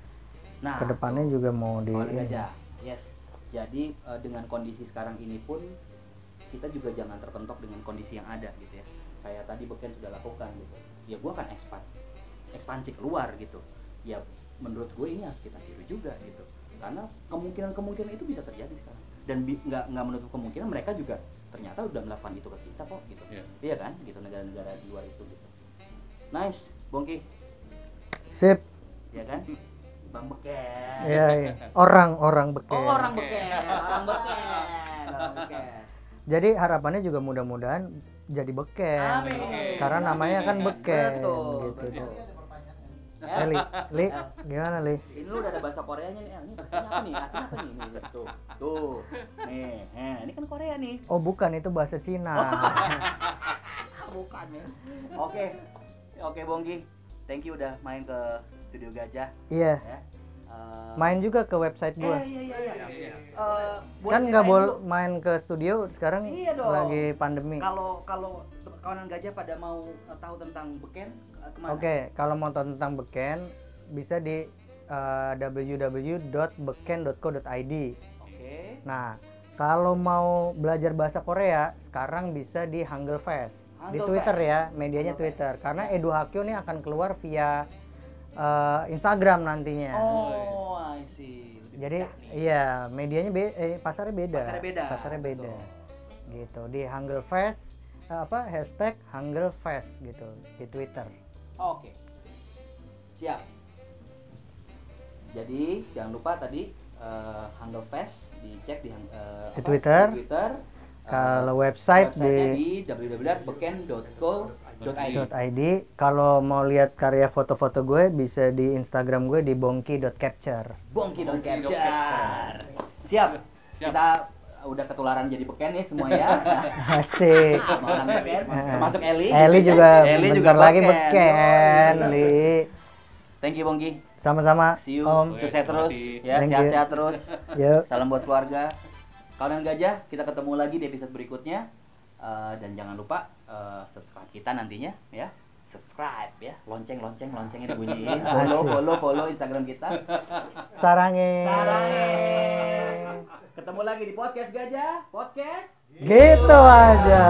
Nah, ke depannya juga mau di gajah. Yes. Jadi eh, dengan kondisi sekarang ini pun kita juga jangan terpentok dengan kondisi yang ada gitu ya. Kayak tadi Beken sudah lakukan gitu. Ya gue akan ekspan ekspansi keluar gitu. Ya menurut gue ini harus kita tiru juga gitu. Karena kemungkinan-kemungkinan itu bisa terjadi sekarang dan nggak nggak menutup kemungkinan mereka juga ternyata udah melakukan itu ke kita kok gitu. Iya. iya kan? Gitu negara-negara di luar itu gitu. Nice Bongki. Sip. Ya kan? Bang Beken. Iya, iya. orang-orang beken. Oh orang Beken. Orang Beken orang Beken. Jadi harapannya juga mudah-mudahan jadi beken. Amin. karena namanya kan beken Betul, gitu. betul. Eh, li, li, gimana li? ini lu udah ada bahasa Koreanya nih, El. ini bahasanya apa nih? Artinya apa nih? nih? Tuh, tuh, nih, eh, ini kan Korea nih. Oh bukan itu bahasa Cina. Bukan ya. Oke, oke Bongki, thank you udah main ke studio Gajah Iya, ya. Eh, main juga ke website Eh, gua. iya iya iya. Iya. Eh, boleh Kan nggak boleh main ke studio sekarang Iya dong. lagi pandemi. Kalau kalau kawanan Gajah pada mau eh, tahu tentang beken eh, ke mana? Oke, kalau mau tahu tentang beken bisa di uh, www.beken.co.id. Oke. Nah, kalau mau belajar bahasa Korea sekarang bisa di Hangul Fest di Hangul Twitter Fest. ya, medianya Hangul Twitter. Karena Edu Hakyo nih akan keluar via uh, Instagram nantinya. Oh, I see. Lebih Jadi iya, medianya be eh, pasarnya beda. Pasarnya beda, Pasarnya beda. betul. Gitu. Di Hangul Fest eh, apa hashtag Hangul Fest gitu di Twitter. Oke. Siap. Jadi jangan lupa tadi eh, Hangul Fest dicek di, eh, Di apa? Twitter. Di Twitter. Eh, Kalau website di di www.beken.co.id. .id. Kalau mau lihat karya foto-foto gue bisa di Instagram gue di bongki.capture. Bongki dong Bongki dong capture. Siap. Siap. Kita udah ketularan jadi beken nih semua ya. Asik. Makan beken, termasuk Eli. Eli juga Eli bentar juga lagi beken. beken, Yoi. Li. Thank you Bongki. Sama-sama, See you. Om. Sukses terus ya, sehat-sehat terus. Yuk. Salam buat keluarga. Kawanan Gajah, kita ketemu lagi di episode berikutnya. Eh, dan jangan lupa eh, subscribe kita nantinya ya. Subscribe ya, lonceng lonceng loncengnya dibunyiin. Follow follow follow Instagram kita. Sarangin. Sarangin. Ketemu lagi di podcast Gajah, podcast Gitu aja.